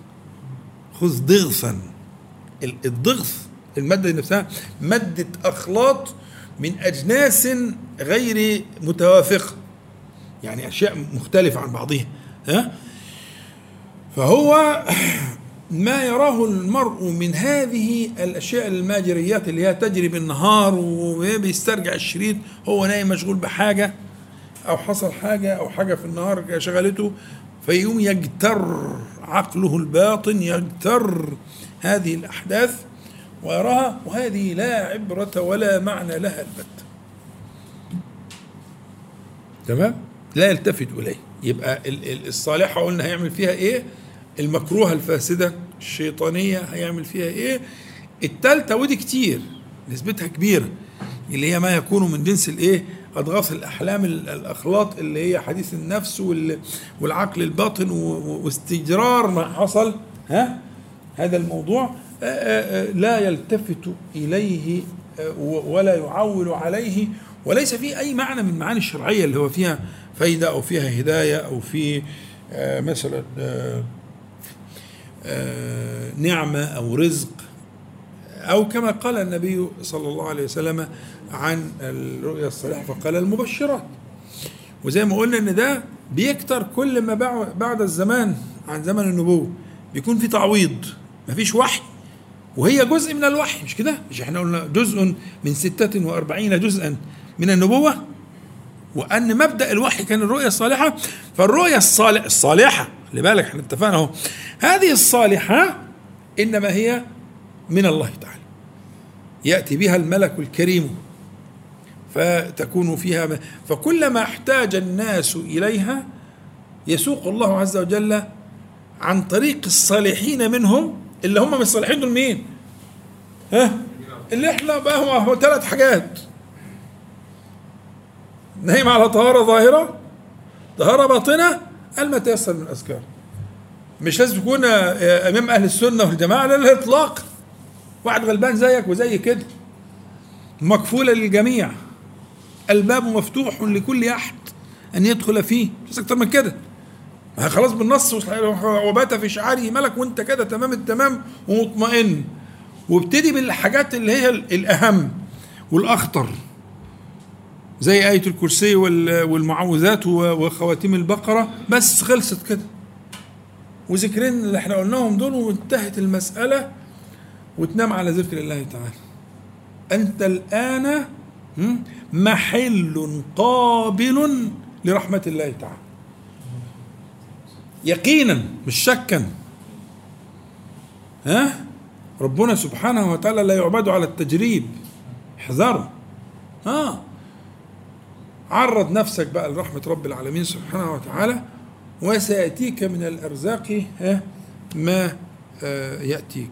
خذ ضغثا الضغث المادة نفسها مادة أخلاط من أجناس غير متوافقة. يعني أشياء مختلفة عن بعضها ها؟ فهو ما يراه المرء من هذه الأشياء الماجريات اللي هي تجري بالنهار وبيسترجع الشريط هو نايم مشغول بحاجة أو حصل حاجة أو حاجة في النهار شغلته فيقوم يجتر عقله الباطن يجتر هذه الأحداث ويراها وهذه لا عبرة ولا معنى لها البتة تمام؟ لا يلتفت إليه. يبقى الصالحة قلنا هيعمل فيها إيه؟ المكروهة الفاسدة الشيطانية هيعمل فيها إيه؟ التالتة ودي كتير نسبتها كبيرة اللي هي ما يكون من جنس الإيه؟ أضغاث الأحلام الأخلاط اللي هي حديث النفس والعقل الباطن واستجرار ما حصل ها؟ هذا الموضوع لا يلتفت إليه ولا يعول عليه وليس فيه أي معنى من المعاني الشرعية اللي هو فيها فايدة أو فيها هداية أو في مثلا نعمة أو رزق أو كما قال النبي صلى الله عليه وسلم عن الرؤيا الصالحة فقال المبشرات. وزي ما قلنا إن ده بيكتر كل ما بعد الزمان عن زمن النبوة. بيكون في تعويض مفيش وحي. وهي جزء من الوحي مش كده؟ مش إحنا قلنا جزء من ستة وأربعين جزءا من النبوة؟ وأن مبدأ الوحي كان الرؤيا الصالحة. فالرؤيا الصالح الصالحة خلي بالك إحنا اتفقنا أهو هذه الصالحة إنما هي من الله تعالى يأتي بها الملك الكريم فتكون فيها فكلما احتاج الناس إليها يسوق الله عز وجل عن طريق الصالحين منهم اللي هم من الصالحين دول مين؟ ها؟ اللي إحنا بقى هو, ثلاث حاجات نايم على طهارة ظاهرة طهارة باطنة قال ما تيسر من الأذكار. مش لازم تكون إمام أهل السنة والجماعة لا الاطلاق واحد غلبان زيك وزي كده. مكفولة للجميع. الباب مفتوح لكل أحد أن يدخل فيه. مش أكتر من كده. ما خلاص بالنص وبات في شعاره ملك وانت كده تمام التمام ومطمئن. وابتدي بالحاجات اللي هي الأهم والأخطر. زي آية الكرسي والمعوذات وخواتيم البقرة. بس خلصت كده. وذكرين اللي إحنا قلناهم دول وانتهت المسألة وتنام على ذكر الله تعالى. أنت الآن محل قابل لرحمة الله تعالى. يقينا مش شكا. ها؟ ربنا سبحانه وتعالى لا يعبد على التجريب. احذروا. ها؟ عرض نفسك بقى لرحمة رب العالمين سبحانه وتعالى وسيأتيك من الأرزاق ما يأتيك.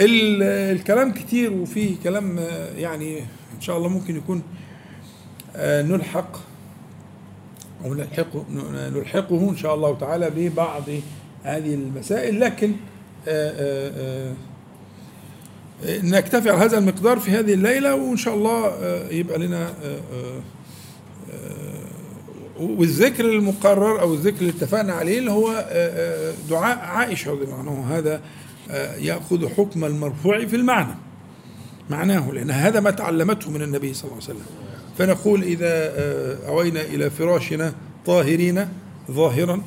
الكلام كتير وفيه كلام يعني إن شاء الله ممكن يكون نلحق أو نلحقه نلحقه إن شاء الله تعالى ببعض هذه المسائل لكن آه، نكتفي على هذا المقدار في هذه الليلة وإن شاء الله يبقى لنا والذكر المقرر أو الذكر اللي اتفقنا عليه اللي هو دعاء عائشة رضي الله عنها هذا يأخذ حكم المرفوع في المعنى معناه لأن هذا ما تعلمته من النبي صلى الله عليه وسلم. فنقول إذا أوينا إلى فراشنا طاهرين ظاهرا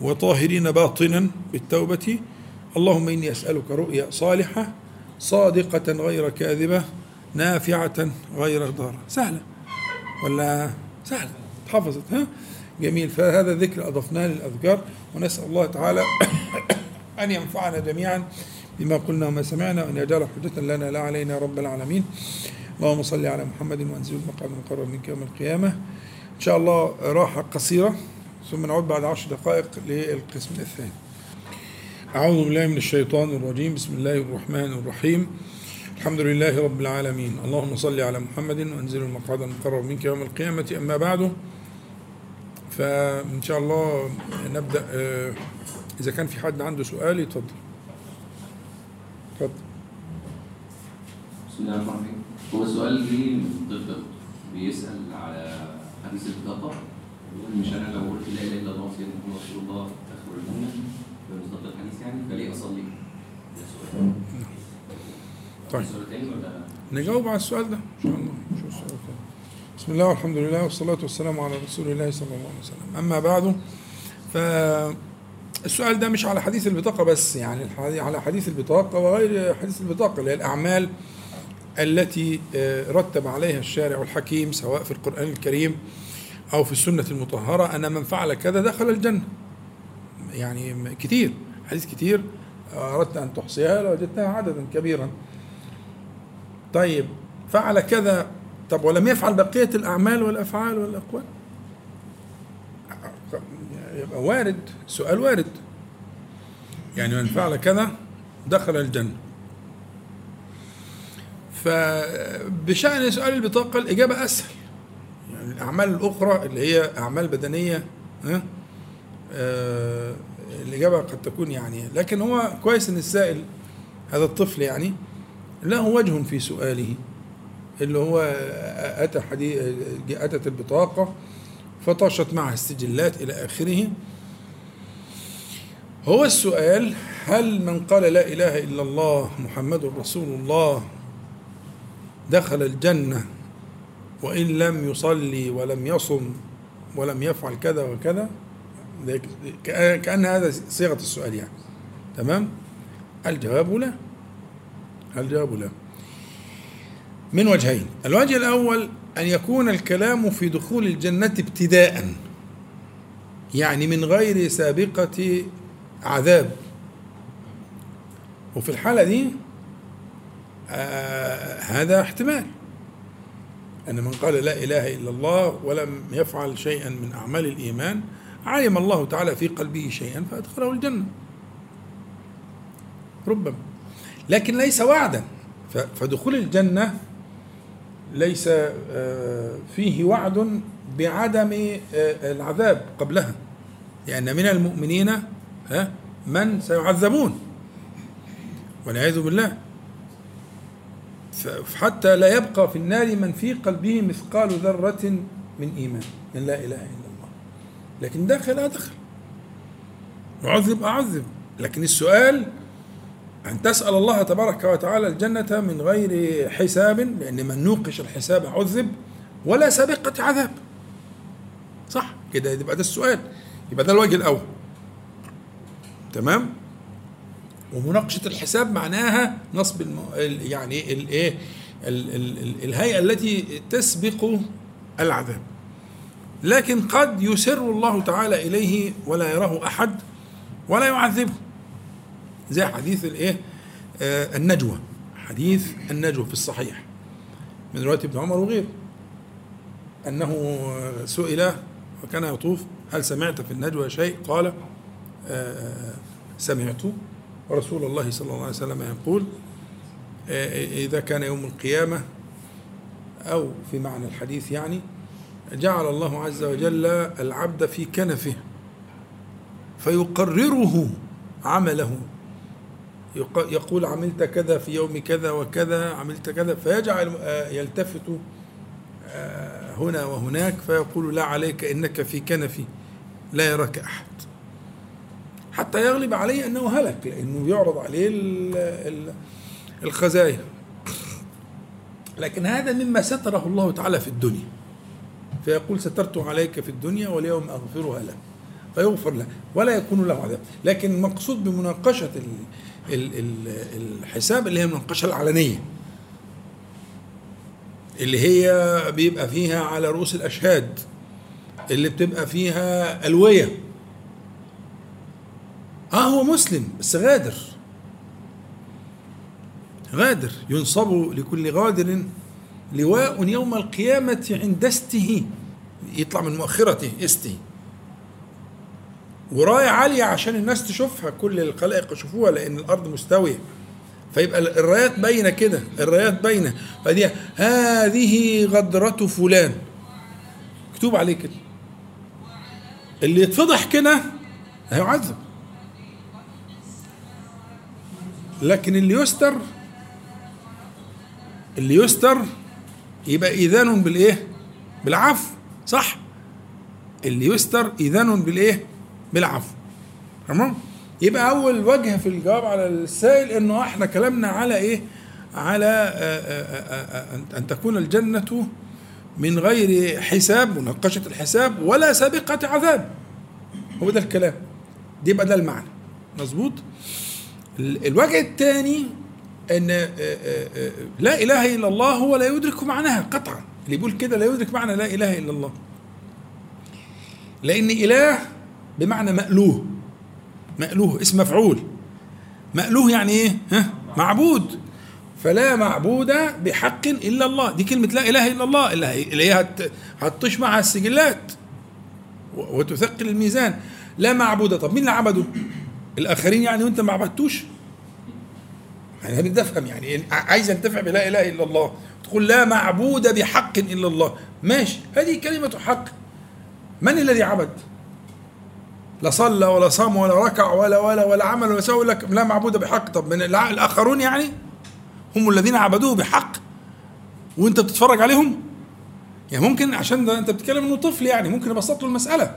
وطاهرين باطنا بالتوبة اللهم إني أسألك رؤيا صالحة صادقة غير كاذبة نافعة غير ضارة. سهلة. ولا سهلة حفظت ها؟ جميل. فهذا ذكر أضفناه للأذكار ونسأل الله تعالى <coughs> أن ينفعنا جميعا بما قلنا وما سمعنا وأن يجعل حجة لنا لا علينا رب العالمين. اللهم صل على محمد وانزل المقام المقرب منك يوم القيامة. إن شاء الله راحة قصيرة ثم نعود بعد عشر دقائق للقسم الثاني. أعوذ بالله من الشيطان الرجيم. بسم الله الرحمن الرحيم. الحمد لله رب العالمين. اللهم صل على محمد وأنزل المقعد المقرب منك يوم القيامة. أما بعد فإن شاء الله نبدأ آه، إذا كان في حد عنده سؤال يتفضل. اتفضل. بسم الله الرحمن الرحيم. هو السؤال جه بيسأل على حديث البطاقة بيقول مش أنا لو قلت لا إله إلا الله سيدنا محمد رسول الله أدخل الجنة؟ بمصداق الحديث يعني فليه أصلي؟ ده سؤال. طيب. نجاوب على السؤال ده؟ إن شاء الله. شو السؤال الثاني؟ بسم الله والحمد لله والصلاة والسلام على رسول الله صلى الله عليه وسلم. أما بعد فالسؤال ده مش على حديث البطاقة بس يعني على حديث البطاقة وغير حديث البطاقة اللي هي الأعمال التي آه، رتب عليها الشارع الحكيم سواء في القرآن الكريم أو في السنة المطهرة أن من فعل كذا دخل الجنة. يعني كتير حديث كتير آه، أردت أن تحصيها لوجدتها عددا كبيرا. طيب فعل كذا. طب ولم يفعل بقية الأعمال والأفعال والأقوال؟ يبقى وارد سؤال وارد. يعني من فعل كذا دخل الجنة. فبشأن سؤال البطاقة الإجابة أسهل. يعني الأعمال الأخرى اللي هي أعمال بدنية ها؟ آه الإجابة قد تكون يعني لكن هو كويس إن السائل هذا الطفل يعني له وجه في سؤاله. اللي هو أتى حديث أتت البطاقة فطاشت معها السجلات إلى آخره. هو السؤال هل من قال لا إله إلا الله محمد رسول الله دخل الجنة وإن لم يصلي ولم يصم ولم يفعل كذا وكذا؟ كأن هذا صيغة السؤال يعني. تمام؟ الجواب لا. الجواب لا؟ من وجهين. الوجه الأول أن يكون الكلام في دخول الجنة ابتداء يعني من غير سابقة عذاب. وفي الحالة دي آه هذا احتمال. أن من قال لا إله إلا الله ولم يفعل شيئا من أعمال الإيمان علم الله تعالى في قلبه شيئا فأدخله الجنة. ربما. لكن ليس وعدا. فدخول الجنة ليس آه، فيه وعد بعدم آه، العذاب قبلها. لأن من المؤمنين من سيعذبون. والعياذ بالله. حتى لا يبقى في النار من في قلبه مثقال ذرة من إيمان. من لا إله إلا الله. لكن داخل أدخل معذب أعذب. لكن السؤال أن تسأل الله تبارك وتعالى الجنة من غير حساب لأن من نوقش الحساب عذب ولا سابقة عذاب. صح؟ كده يبقى ده السؤال. يبقى ده الوجه الأول. تمام؟ ومناقشة الحساب معناها نصب الم... ال- يعني الايه ال... ال... ال... الهيئة التي تسبق العذاب. لكن قد يسر الله تعالى إليه ولا يراه أحد ولا يعذبه. زي حديث الايه؟ آه النجوى. حديث النجوى في الصحيح. من رواية ابن عمر وغيره. أنه سئل وكان يطوف هل سمعت في النجوى شيء؟ قال آه سمعت. رسول الله صلى الله عليه وسلم يقول آه إذا كان يوم القيامة أو في معنى الحديث يعني جعل الله عز وجل العبد في كنفه فيقرره عمله. يقول عملت كذا في يوم كذا وكذا عملت كذا فيجعل آه، يلتفت آه، هنا وهناك فيقول لا عليك إنك في كنفي لا يراك أحد. حتى يغلب عليه أنه هلك لأنه يعرض عليه ال- ال- الخزايا. لكن هذا مما ستره الله تعالى في الدنيا. فيقول سترت عليك في الدنيا واليوم أغفرها لك فيغفر له ولا يكون له عذاب. لكن المقصود بمناقشة الحساب اللي هي المناقشة العلنية. اللي هي بيبقى فيها على رؤوس الأشهاد. اللي بتبقى فيها ألوية. آه هو مسلم بس غادر. غادر. ينصب لكل غادر لواء يوم القيامة عند استه. يطلع من مؤخرته استه. وراية عالية عشان الناس تشوفها كل الخلائق يشوفوها لأن الأرض مستوية فيبقى الرايات باينة كده الرايات باينة فدي هذه غدرة فلان مكتوب عليه كده اللي يتفضح كده هيعذب لكن اللي يستر اللي يستر يبقى إذان بالإيه؟ بالعفو صح؟ اللي يستر إذان بالإيه؟ بالعفو. تمام؟ يبقى أول وجه في الجواب على السائل إنه إحنا كلامنا على إيه؟ على آآ آآ آآ أن تكون الجنة من غير حساب مناقشة الحساب ولا سابقة عذاب. هو ده الكلام. دي يبقى ده المعنى. مظبوط؟ ال- الوجه الثاني إن آه، آه، آه، لا إله إلا الله هو لا يدرك معناها قطعا. اللي يقول كده لا يدرك معنى لا إله إلا الله. لأن إله بمعنى مألوه. مألوه اسم مفعول. مألوه يعني إيه؟ ها؟ معبود. فلا معبود بحق إلا الله. دي كلمة لا إله إلا الله اللي هي- هتطيش معها السجلات. وتثقل الميزان. لا معبود. طب مين اللي عبده؟ الآخرين يعني وأنت ما عبدتوش؟ يعني بدي افهم يعني عايز انتفع بلا إله إلا الله. تقول لا معبود بحق إلا الله. ماشي. هذه كلمة حق. من الذي عبد؟ لا صلى ولا صام ولا ركع ولا ولا ولا عمل ولا سوى لك لا معبود بحق. طب من الآخرون يعني هم الذين عبدوه بحق. وانت بتتفرج عليهم؟ يعني ممكن عشان ده انت بتتكلم انه طفل يعني ممكن ابسط له المسألة.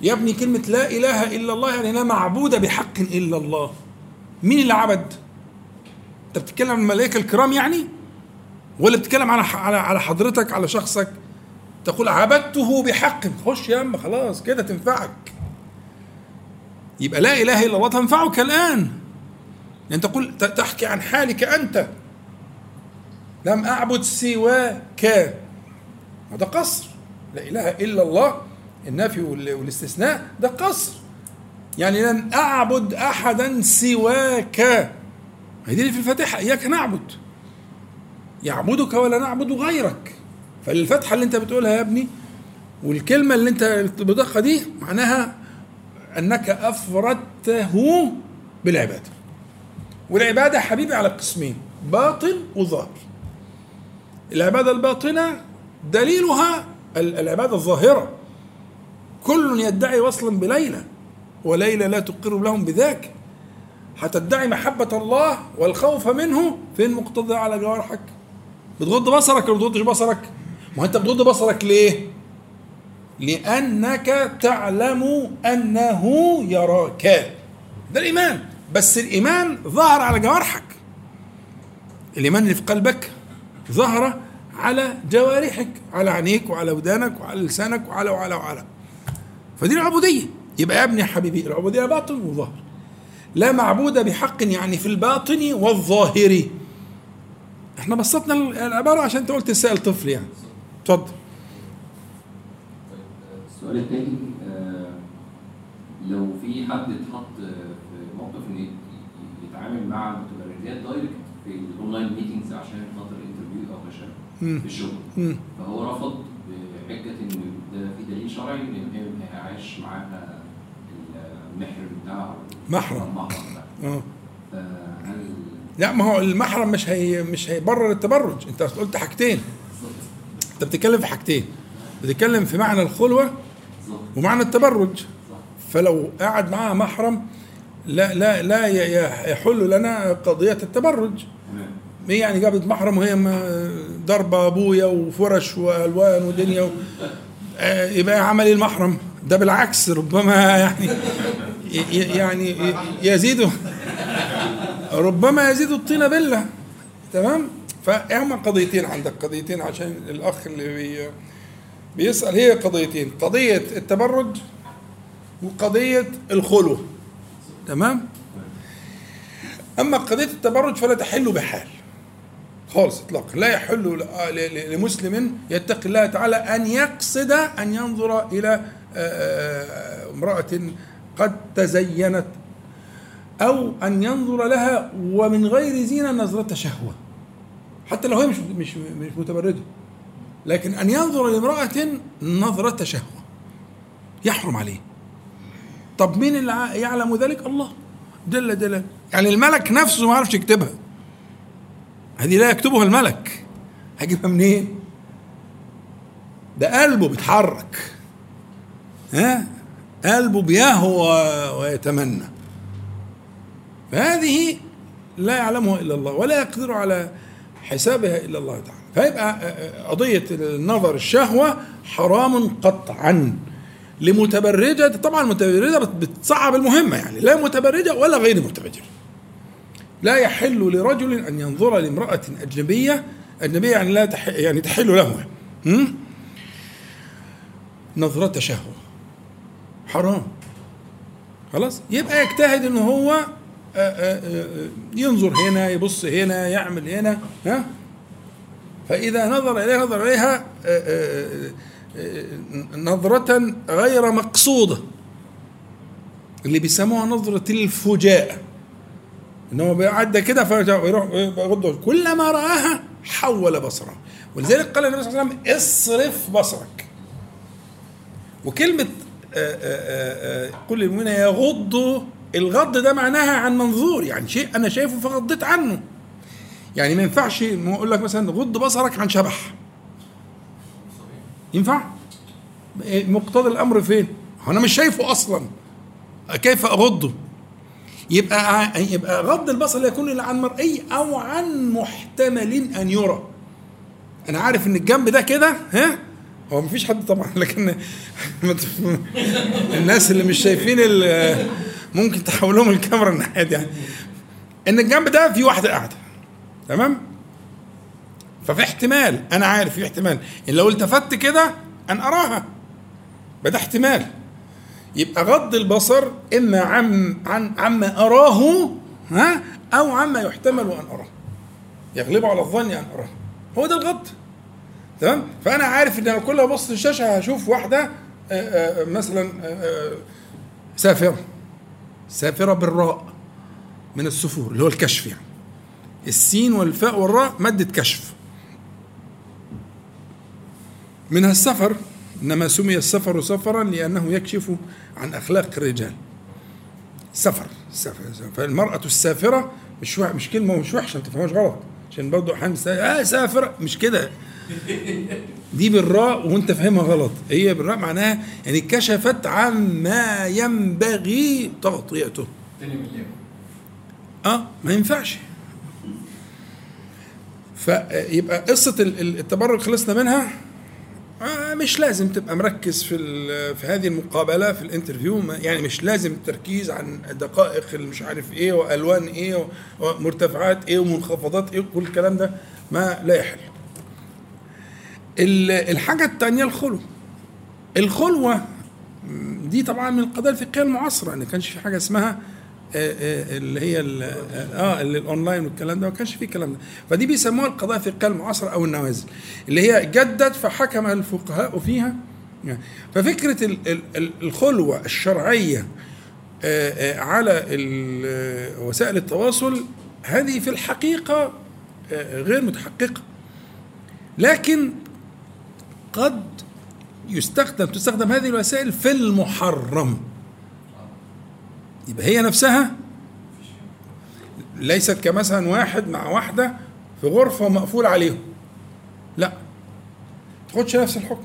يا ابني كلمة لا إله إلا الله يعني لا معبود بحق إلا الله. مين اللي عبد؟ انت بتتكلم عن الملائكة الكرام يعني؟ ولا بتتكلم على على على حضرتك على شخصك؟ تقول عبدته بحق. خش يا اما خلاص كده تنفعك. يبقى لا إله إلا الله تنفعك الآن. يعني تقول تحكي عن حالك أنت. لم أعبد سواك. هذا قصر. لا إله إلا الله. النفي وال- والاستثناء ده قصر. يعني لن أعبد أحدا سواك. دي اللي في الفاتحة. إياك نعبد. يعبدك ولا نعبد غيرك. فالفتحة اللي أنت بتقولها يا ابني والكلمة اللي أنت بتضخها دي معناها أنك أفردته بالعبادة. والعبادة حبيبي على قسمين باطن وظاهر. العبادة الباطنة دليلها ال- العبادة الظاهرة. كل يدعي وصلا بليلى وليلى لا تقر لهم بذاك. هتدعي محبة الله والخوف منه فين مقتضى على جوارحك؟ بتغض بصرك ولا بتغضش بصرك؟ ما أنت بتغض بصرك ليه؟ لأنك تعلم أنه يراك. ده الإيمان. بس الإيمان ظهر على جوارحك. الإيمان اللي في قلبك ظهر على جوارحك على عينيك وعلى ودانك وعلى لسانك وعلى وعلى وعلى. فدي العبودية. يبقى يا ابني حبيبي العبودية باطن وظاهر لا معبود بحق يعني في الباطن والظاهر. إحنا بسطنا العبارة عشان انت قلت السائل طفل يعني. اتفضل. السؤال الثاني لو في حد اتحط في موقف يت- يتعامل مع متبرجات direct في ال online meetings عشان خاطر interview أو مم. في الشغل. فهو رفض بحجة إن ده في دليل شرعي إن هي عايش معاها المحرم بتاعها محرم. بتاعها آه فهل لا ما هو المحرم مش هي مش هيبرر التبرج أنت قلت حاجتين أنت بتتكلم في حاجتين بتتكلم في معنى الخلوة ومعنى التبرج. فلو قعد معاها محرم لا لا لا يحل لنا قضية التبرج. هي يعني جابت محرم وهي ضربه أبويا وفرش وألوان ودنيا و... آه، يبقى عمل إيه المحرم. ده بالعكس ربما يعني يعني يزيد ربما يزيد الطين بلة. تمام؟ فهما قضيتين عندك قضيتين عشان الأخ اللي بي بيسأل هي قضيتين قضية التبرج وقضية الخلوه تمام؟ أما قضية التبرج فلا تحل بحال. خالص اطلاقا. لا يحل لمسلم يتقي الله تعالى أن يقصد أن ينظر إلى امرأة قد تزينت أو أن ينظر لها ومن غير زينة نظرة شهوة. حتى لو هي مش مش مش متبرجة. لكن أن ينظر لامرأة نظرة شهوه يحرم عليه. طب مين اللي يعلم ذلك؟ الله. جل جلاله. يعني الملك نفسه ما عرفش يكتبها. هذه لا يكتبها الملك. هجيبها منين؟ ده قلبه بيتحرك. ها؟ قلبه بيهوى ويتمنى. فهذه لا يعلمها إلا الله ولا يقدر على حسابها الا الله تعالى. فيبقى آه، آه، قضية النظر الشهوة حرام قطعا. لمتبرجة طبعا المتبرجة بت- بتصعب المهمة يعني. لا متبرجة ولا غير متبرجة. لا يحل لرجل أن ينظر لامرأة أجنبية أجنبية يعني لا تح يعني تحل له؟ نظرة شهوة. حرام. خلاص؟ يبقى يجتهد إن هو ينظر هنا يبص هنا يعمل هنا ها؟ فإذا نظر إليها نظر إليها آه، آه، آه، نظرة غير مقصودة. اللي بيسموها نظرة الفجاءة ان هو بيعدى كده فيروح يغض كلما رآها حول بصره. ولذلك قال النبي صلى الله عليه وسلم اصرف بصرك. وكلمة آه، آه، آه، كل المؤمنين يغضوا الغض ده معناها عن منظور يعني شيء أنا شايفه فغضيت عنه. يعني ما ينفعش أقول لك مثلا غض بصرك عن شبح. ينفع؟ مقتضى الأمر فين؟ أنا مش شايفه أصلا. كيف أغضه؟ يبقى يبقى غض البصر لا يكون إلا عن مرئي أو عن محتمل أن يرى. أنا عارف إن الجنب ده كده ها؟ هو مفيش حد طبعا لكن <laughs> الناس اللي مش شايفين ممكن تحولهم الكاميرا الناحيه دي يعني. إن الجنب ده في واحدة قاعدة. تمام؟ ففي احتمال أنا عارف في احتمال. إن لو التفت كده ان أراها. ده احتمال. يبقى غض البصر إما عن عن عما أراه ها أو عما يحتمل أن أراه. يغلب على الظن أن أراه. هو ده الغض. تمام؟ فأنا عارف إن لو كل أبص الشاشه هشوف واحدة آه، آه، مثلا آه، سافرة. سافرة بالراء من السفور اللي هو الكشف يعني. السين والفاء والراء مادة كشف. منها السفر إنما سمي السفر سفرا لأنه يكشف عن أخلاق الرجال. سفر سفر فالمرأة السافرة مش مش كلمة مش وحشة ما تفهموش غلط. عشان برضه أحيانا بس- آه سافرة مش كده. دي بالراء وانت فاهمها غلط. هي بالراء معناها يعني كشفت عما ينبغي تغطيته. آه ما ينفعش. فيبقى قصة ال- ال- التبرج خلصنا منها؟ آه مش لازم تبقى مركز في في هذه المقابلة في الانترفيو. ما- يعني مش لازم التركيز عن دقائق مش عارف إيه وألوان إيه ومرتفعات إيه ومنخفضات إيه كل الكلام ده. ما لا يحل. ال- الحاجة الثانية الخلوه. الخلوة م، دي طبعا من القضايا الفقهية المعاصرة إن كانش في حاجة اسمها آه، آه، اللي هي ال- آه اللي الأونلاين والكلام ده ما كانش فيه الكلام ده. فدي بيسموها القضايا الفقهية المعاصرة أو النوازل اللي هي جدت فحكم الفقهاء فيها. ففكرة ال- ال- الخلوة الشرعية آه، آه، على آه، وسائل التواصل هذه في الحقيقة آه، غير متحققة. لكن قد يستخدم تستخدم هذه الوسائل في المحرم. يبقى هي نفسها ليست كمثلا واحد مع واحدة في غرفة مقفول عليهم. لا. تاخدش نفس الحكم.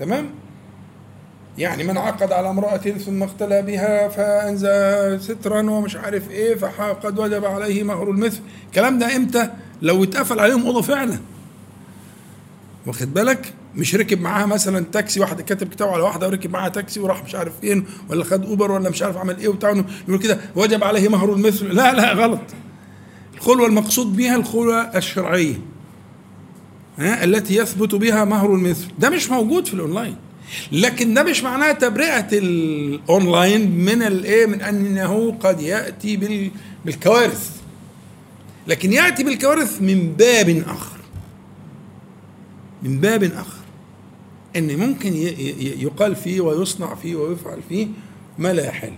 تمام؟ يعني من عقد على امرأة ثم اختلى بها فأنزى سترا ومش عارف إيه فقد وجب عليه مهر المثل. الكلام ده إمتى؟ لو اتقفل عليهم أوضة فعلا. واخد بالك؟ مش ركب معاها مثلا تاكسي واحد كاتب كتاب على واحدة وركب معاها تاكسي وراح مش عارف فين ولا خد أوبر ولا مش عارف عمل إيه وبتاع يقول كده وجب عليه مهر المثل. لا لا غلط. الخلوة المقصود بها الخلوة الشرعية ها التي يثبت بها مهر المثل. ده مش موجود في الأونلاين. لكن ده مش معناه تبرئة الأونلاين من الإيه؟ من أنه قد يأتي بال- بالكوارث. لكن يأتي بالكوارث من باب آخر. من باب آخر إن ممكن يقال فيه ويصنع فيه ويفعل فيه ما لا يحل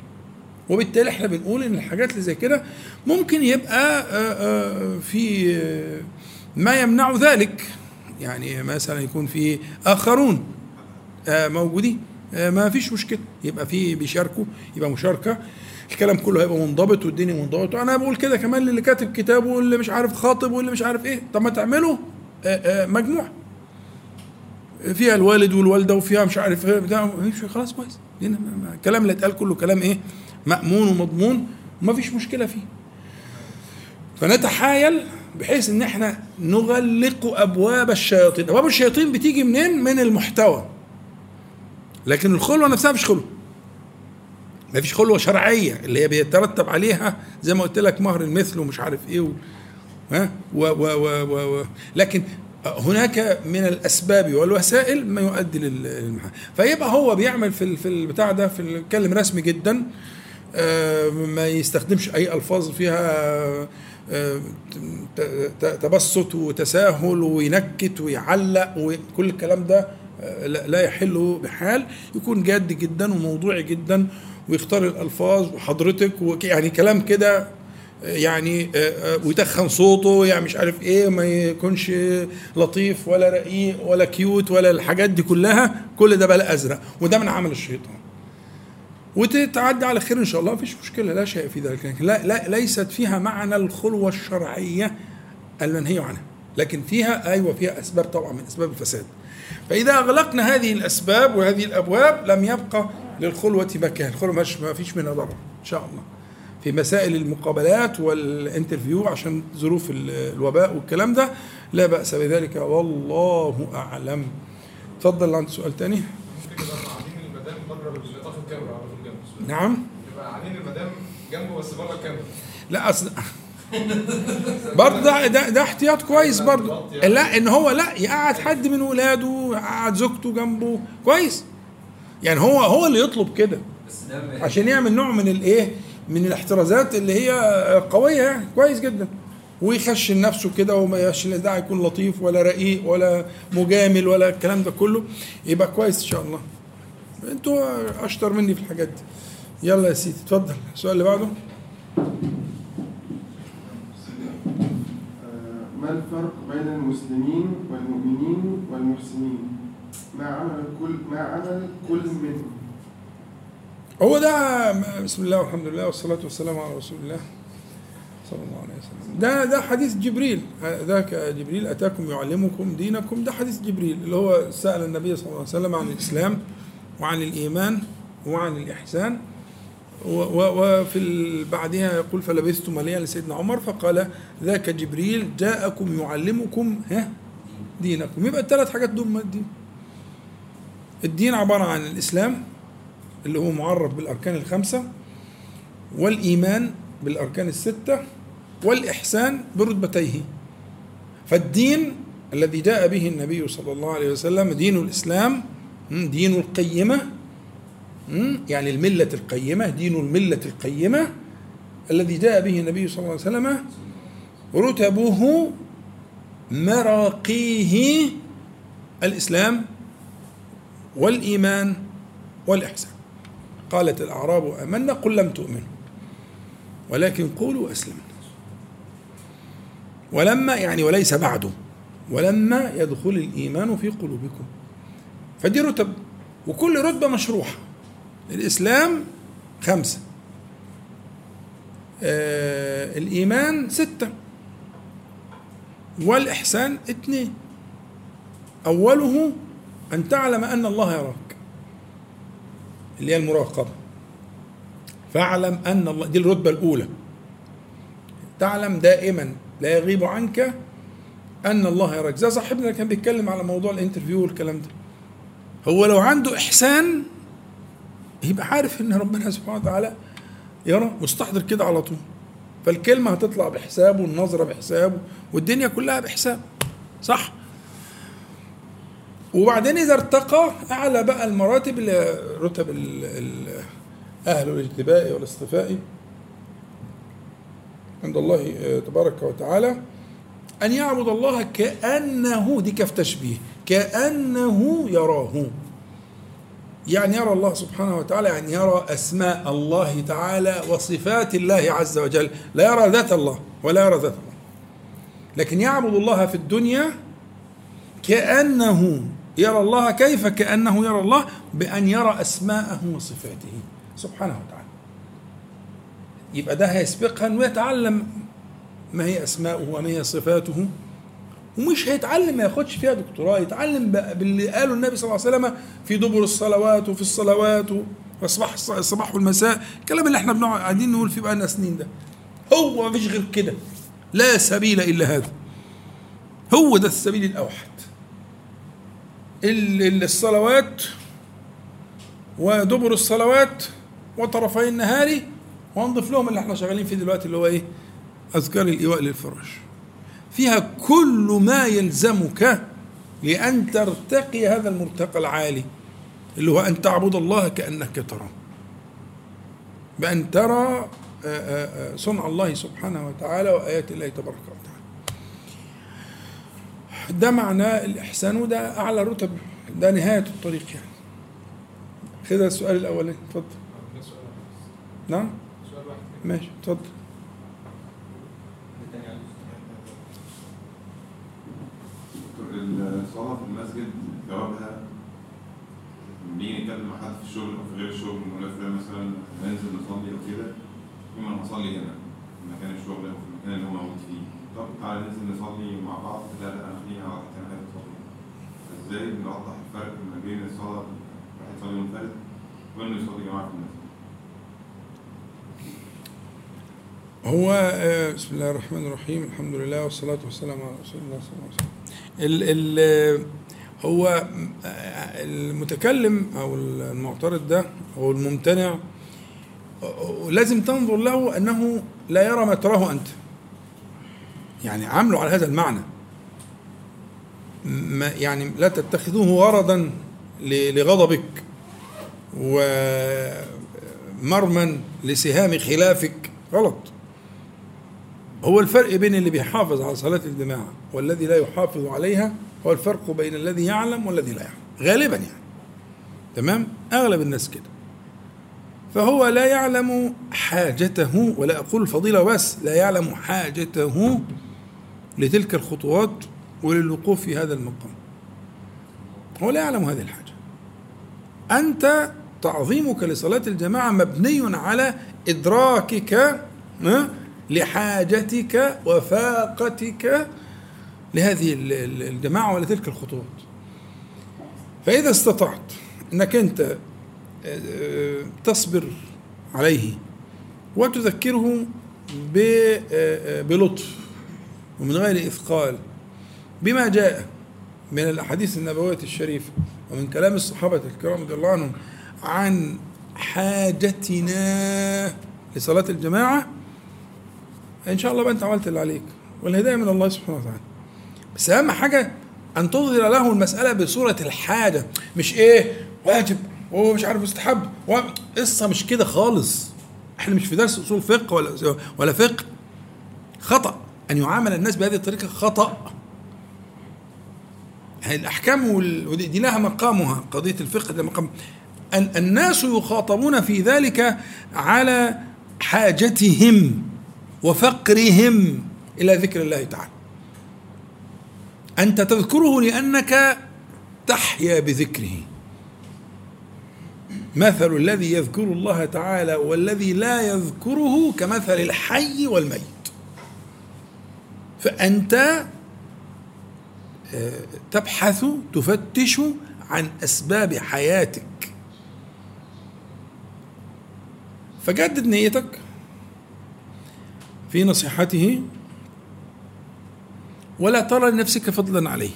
وبالتالي إحنا بنقول إن الحاجات اللي زي كده ممكن يبقى آه، آه، في آه، ما يمنع ذلك. يعني مثلا يكون في آخرون موجودين ما فيش مشكلة. يبقى في بيشاركوا يبقى مشاركة. الكلام كله هيبقى منضبط والدنيا منضبطة. أنا بقول كده كمان للي كاتب كتاب واللي مش عارف خاطب واللي مش عارف إيه. طب ما تعملوا مجموعة. فيها الوالد والوالدة وفيها مش عارف إيه بتاع خلاص كويس. الكلام اللي اتقال كله كلام إيه مأمون ومضمون وما فيش مشكلة فيه. فنتحايل بحيث إن إحنا نغلق أبواب الشياطين. أبواب الشياطين بتيجي منين؟ من المحتوى. لكن الخلوة نفسها مش خلوة. ما فيش خلوة شرعية اللي هي بيترتب عليها زي ما قلت لك مهر المثل ومش عارف إيه و... ها؟ و و و و و لكن هناك من الأسباب والوسائل ما يؤدي لل- للمحا فيبقى هو بيعمل في في البتاع ده في الكلم رسمي جدا آه، ما يستخدمش أي ألفاظ فيها آه، تبسط وتساهل وينكت ويعلق وكل الكلام ده آه، لا يحل بحال. يكون جاد جدا وموضوعي جدا ويختار الألفاظ وحضرتك يعني كلام كده يعني آه، آه، ويتخن صوته يعني مش عارف إيه ما يكونش لطيف ولا رقيق ولا كيوت ولا الحاجات دي كلها. كل ده بلا أزرق وده من عمل الشيطان. وتتعدى على خير إن شاء الله مفيش مشكلة لا شيء في ذلك. لكن لا, لا ليست فيها معنى الخلوة الشرعية المنهي عنها لكن فيها أيوه فيها أسباب طبعا من أسباب الفساد. فإذا أغلقنا هذه الأسباب وهذه الأبواب لم يبقى للخلوة مكان. الخلوه ما فيش منها ضرر إن شاء الله. في مسائل المقابلات والانترفيو عشان ظروف ال- الوباء والكلام ده لا بأس بذلك والله أعلم. اتفضل عندك سؤال تاني. نعم. جنبه بس بره الكاميرا لا أصل <laughs> برضه ده, ده ده احتياط كويس برضه. لا إن هو لا يقعد حد من ولاده يقعد زوجته جنبه كويس. يعني هو هو اللي يطلب كده. عشان يعمل نوع من الايه من الاحترازات اللي هي قوية يعني كويس جدا. ويخشن نفسه كده وما لا داعي يكون لطيف ولا رقيق ولا مجامل ولا الكلام ده كله. يبقى كويس إن شاء الله. أنتوا أشطر مني في الحاجات دي. يلا يا سيدي اتفضل. السؤال اللي بعده. ما الفرق بين المسلمين والمؤمنين والمحسنين؟ ما عمل كل ما عمل كل منهم؟ هو ده بسم الله والحمد لله والصلاة والسلام على رسول الله صلى الله عليه وسلم. ده ده حديث جبريل. ذاك جبريل أتاكم يعلمكم دينكم. ده حديث جبريل اللي هو سأل النبي صلى الله عليه وسلم عن الإسلام وعن الإيمان وعن الإحسان. وفي بعدها يقول فلبثت مليا لسيدنا عمر. فقال ذاك جبريل جاءكم يعلمكم ها دينكم. يبقى الثلاث حاجات دول الدين. الدين عبارة عن الإسلام اللي هو معرف بالأركان الخمسة والإيمان بالأركان الستة والإحسان برتبتيه. فالدين الذي جاء به النبي صلى الله عليه وسلم دين الإسلام دين القيمة يعني الملة القيمة دين الملة القيمة الذي جاء به النبي صلى الله عليه وسلم رتبه مراقيه الإسلام والإيمان والإحسان. قالت الأعراب آمنا قل لم تؤمنوا ولكن قولوا أسلمنا. ولما يعني وليس بعده ولما يدخل الإيمان في قلوبكم. فدي رتب وكل رتبة مشروحة. الإسلام خمسة. آه الإيمان ستة. والإحسان اثنين. أوله أن تعلم أن الله يراك. اللي هي المراقبة. فاعلم أن الله دي الرتبة الأولى. تعلم دائما لا يغيب عنك أن الله يراك. زي صاحبنا كان بيتكلم على موضوع الانترفيو والكلام ده. هو لو عنده إحسان يبقى عارف إن ربنا سبحانه وتعالى يرى مستحضر كده على طول. فالكلمة هتطلع بحسابه والنظرة بحسابه والدنيا كلها بحسابه صح؟ وبعدين إذا ارتقى أعلى بقى المراتب اللي رتب أهل الاجتباء والاصطفاء عند الله آه، تبارك وتعالى أن يعبد الله كأنه دي كف تشبيه كأنه يراه. يعني يرى الله سبحانه وتعالى يعني يرى أسماء الله تعالى وصفات الله عز وجل. لا يرى ذات الله ولا يرى ذات الله. لكن يعبد الله في الدنيا كأنه يرى الله كيف كأنه يرى الله بأن يرى أسماءه وصفاته. سبحانه وتعالى. يبقى ده هيسبقها أنه يتعلم ما هي أسماؤه وما هي صفاته. ومش هيتعلم ما ياخدش فيها دكتوراه يتعلم باللي قاله النبي صلى الله عليه وسلم في دبر الصلوات وفي الصلوات وصباح الصباح والمساء الكلام اللي إحنا بنقعد قاعدين نقول فيه بقالنا سنين ده. هو ما فيش غير كده. لا سبيل إلا هذا. هو ده السبيل الأوحد. ال- ال- الصلوات ودبر الصلوات وطرفي النهار وانضف لهم اللي إحنا شغالين فيه دلوقتي اللي هو إيه؟ أذكار الإيواء للفراش فيها كل ما يلزمك لأن ترتقي هذا المرتقى العالي اللي هو أن تعبد الله كأنك تراه بأن ترى آه، آه، آه، صنع الله سبحانه وتعالى وآيات الله تبارك وتعالى. ده معناه الإحسان وده أعلى رتب ده نهاية الطريق يعني. كده السؤال الأولاني اتفضل. نعم؟ ماشي اتفضل. الصلاة في المسجد ثوابها نيجي نتكلم مع حد في الشغل أو في غير الشغل مثلا ننزل نصلي أو كده؟ إما نصلي هنا في مكان الشغل أو في المكان اللي هو موجود فيه. طب تعالى ننزل نصلي مع بعض. لا لا خليني على مكان حاجة تصلي إزاي نوضح الفرق ما بين الصلاة واحد يصلي منفرد وإنه يصلي جماعة في المسجد؟ هو آه، بسم الله الرحمن الرحيم. الحمد لله والصلاة والسلام على رسول الله صلى الله عليه وسلم. ال ال هو آه، المتكلم أو المعترض ده أو الممتنع آه، لازم تنظر له أنه لا يرى ما تراه أنت. يعني عامله على هذا المعنى. ما يعني لا تتخذوه غرضا لغضبك ومرما لسهام خلافك. غلط. هو الفرق بين اللي بيحافظ على صلاة الجماعة والذي لا يحافظ عليها هو الفرق بين الذي يعلم والذي لا يعلم. غالبا يعني. تمام؟ أغلب الناس كده. فهو لا يعلم حاجته ولا أقول الفضيلة بس لا يعلم حاجته لتلك الخطوات وللوقوف في هذا المقام. هو لا يعلم هذه الحاجة. أنت تعظيمك لصلاة الجماعة مبني على إدراكك لحاجتك وفاقتك لهذه ال- ال- الجماعة ولتلك الخطوات. فإذا استطعت أنك أنت آه، تصبر عليه وتذكره آه، آه، بلطف ومن غير إثقال بما جاء من الأحاديث النبوية الشريفة ومن كلام الصحابة الكرام رضي الله عنهم عن حاجتنا لصلاة الجماعة إن شاء الله بقى أنت عملت اللي عليك والهداية من الله سبحانه وتعالى. بس أهم حاجة أن تظهر له المسألة بصورة الحاجة مش إيه واجب ومش عارف مستحب قصة مش كده خالص. إحنا مش في درس أصول فقه ولا ولا فقه خطأ. أن يعامل الناس بهذه الطريقة خطأ. الأحكام ودي دي لها مقامها قضية الفقه ده مقام. ال- الناس يخاطبون في ذلك على حاجتهم وفقرهم إلى ذكر الله تعالى. أنت تذكره لأنك تحيا بذكره. مثل الذي يذكر الله تعالى والذي لا يذكره كمثل الحي والميت. فأنت آه، تبحث تفتش عن أسباب حياتك. فجدد نيتك في نصيحته ولا ترى لنفسك فضلا عليه.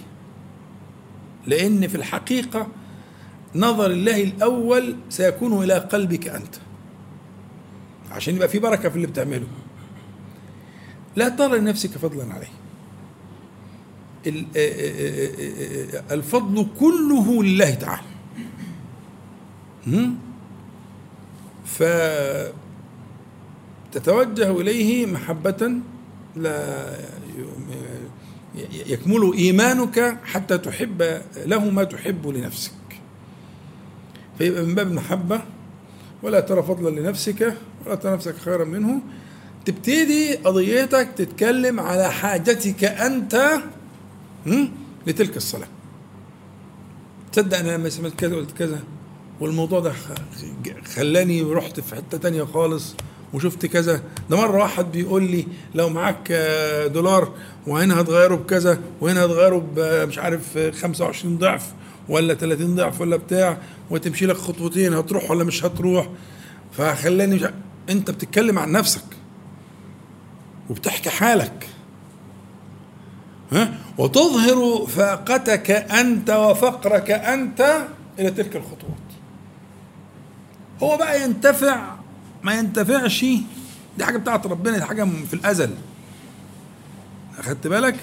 لأن في الحقيقة نظر الله الأول سيكون إلى قلبك أنت. عشان يبقى في بركة في اللي بتعمله. لا ترى لنفسك فضلا عليه. آه، آه، آه، الفضل كله لله تعالى؟ فتتوجه إليه محبة لا يكمل إيمانك حتى تحب له ما تحب لنفسك. فيبقى من باب المحبة ولا ترى فضلا لنفسك ولا ترى نفسك خيرا منه تبتدي قضيتك تتكلم على حاجتك أنت؟ لتلك الصلاة. تصدق أنا لما سمعت كذا قلت كذا والموضوع ده خلاني رحت في حتة تانية خالص وشفت كذا. ده مرة واحد بيقول لي لو معاك آه، دولار وهنا هتغيره بكذا وهنا هتغيره ب- مش عارف آه، 25 ضعف ولا 30 ضعف ولا بتاع وتمشي لك خطوتين هتروح ولا مش هتروح؟ فخلاني مش أنت بتتكلم عن نفسك. وبتحكي حالك. ها؟ وتظهر فاقتك أنت وفقرك أنت إلى تلك الخطوات. هو بقى ينتفع ما ينتفعش دي حاجة بتاعت ربنا دي حاجة في الأزل. أخدت بالك؟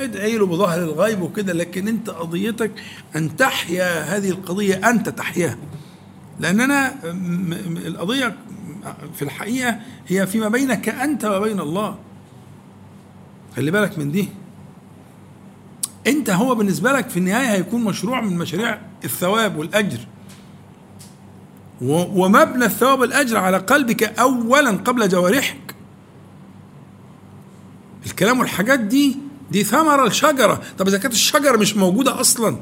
ادعي له بظهر الغيب وكده لكن أنت قضيتك أن تحيا هذه القضية أنت تحياها. لأن أنا القضية في الحقيقة هي فيما بينك أنت وبين الله. خلي بالك من دي. أنت هو بالنسبة لك في النهاية هيكون مشروع من مشاريع الثواب والأجر. و- ومبنى الثواب والأجر على قلبك اولا قبل جوارحك. الكلام والحاجات دي دي ثمرة الشجرة طب إذا كانت الشجرة مش موجودة أصلا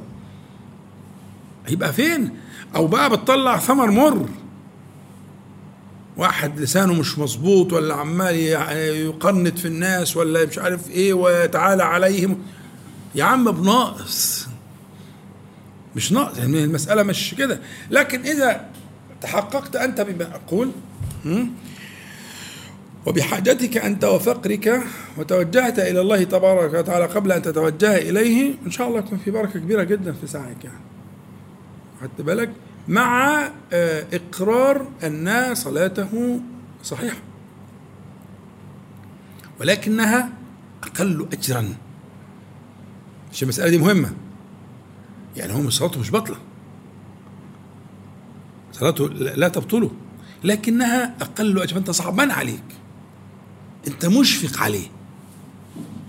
هيبقى فين؟ أو بقى بتطلع ثمر مر. واحد لسانه مش مظبوط ولا عمال يقنط في الناس ولا مش عارف إيه وتعالى عليهم. يا عم بناقص مش ناقص يعني المسألة مش كده. لكن إذا تحققت أنت بما أقول? وبحاجتك أنت وفقرك وتوجهت إلى الله تبارك وتعالى قبل أن تتوجه إليه إن شاء الله يكون في بركة كبيرة جدا في سعيك. يعني خدت بالك؟ مع آه، إقرار أن صلاته صحيحة. ولكنها أقل أجرا. عشان المسألة دي مهمة. يعني هو صلاته مش بطلة صلاته لا تبطله. لكنها أقل أجر أنت صعبان عليك. أنت مشفق عليه.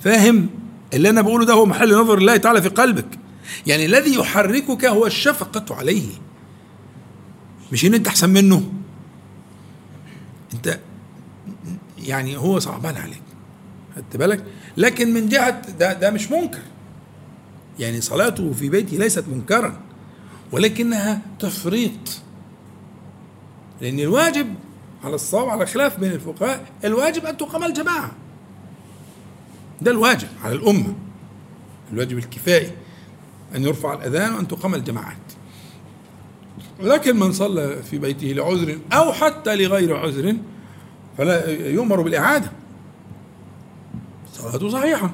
فاهم؟ اللي أنا بقوله ده هو محل نظر الله تعالى في قلبك. يعني الذي يحركك هو الشفقة عليه. مش إن أنت أحسن منه. أنت يعني هو صعبان عليك. خدت بالك؟ لكن من جهة ده ده مش منكر. يعني صلاته في بيته ليست منكرا ولكنها تفريط. لأن الواجب على الصواب على خلاف بين الفقهاء الواجب أن تقام الجماعة. ده الواجب على الأمة. الواجب الكفائي أن يرفع الأذان وأن تقام الجماعات. لكن من صلى في بيته لعذر أو حتى لغير عذر فلا يؤمر بالإعادة. صلاته صحيحة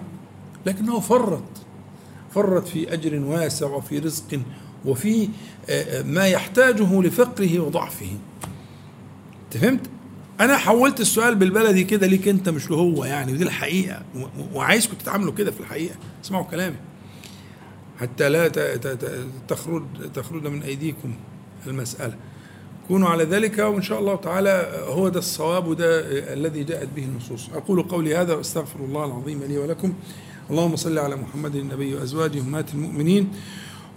لكنه فرط فرط في أجر واسع وفي رزق وفي آه، آه، ما يحتاجه لفقره وضعفه. انت فهمت أنا حولت السؤال بالبلدي كده ليك أنت مش له هو يعني ودي و- وعايزكم تتعاملوا كده في الحقيقة. اسمعوا كلامي. حتى لا تخرج تخرج من أيديكم. المسألة. كونوا على ذلك وإن شاء الله تعالى هو ده الصواب وده الذي جاءت به النصوص. أقول قولي هذا واستغفر الله العظيم لي ولكم. اللهم صل على محمد النبي وأزواجه أمهات المؤمنين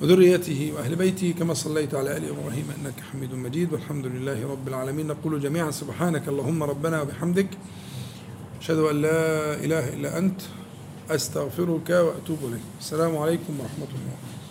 وذريته وأهل بيته كما صليت على آل إبراهيم إنك حميد مجيد. والحمد لله رب العالمين. نقول جميعا سبحانك اللهم ربنا وبحمدك. أشهد أن لا إله إلا أنت. أستغفرك وأتوب إليك. السلام عليكم ورحمة الله.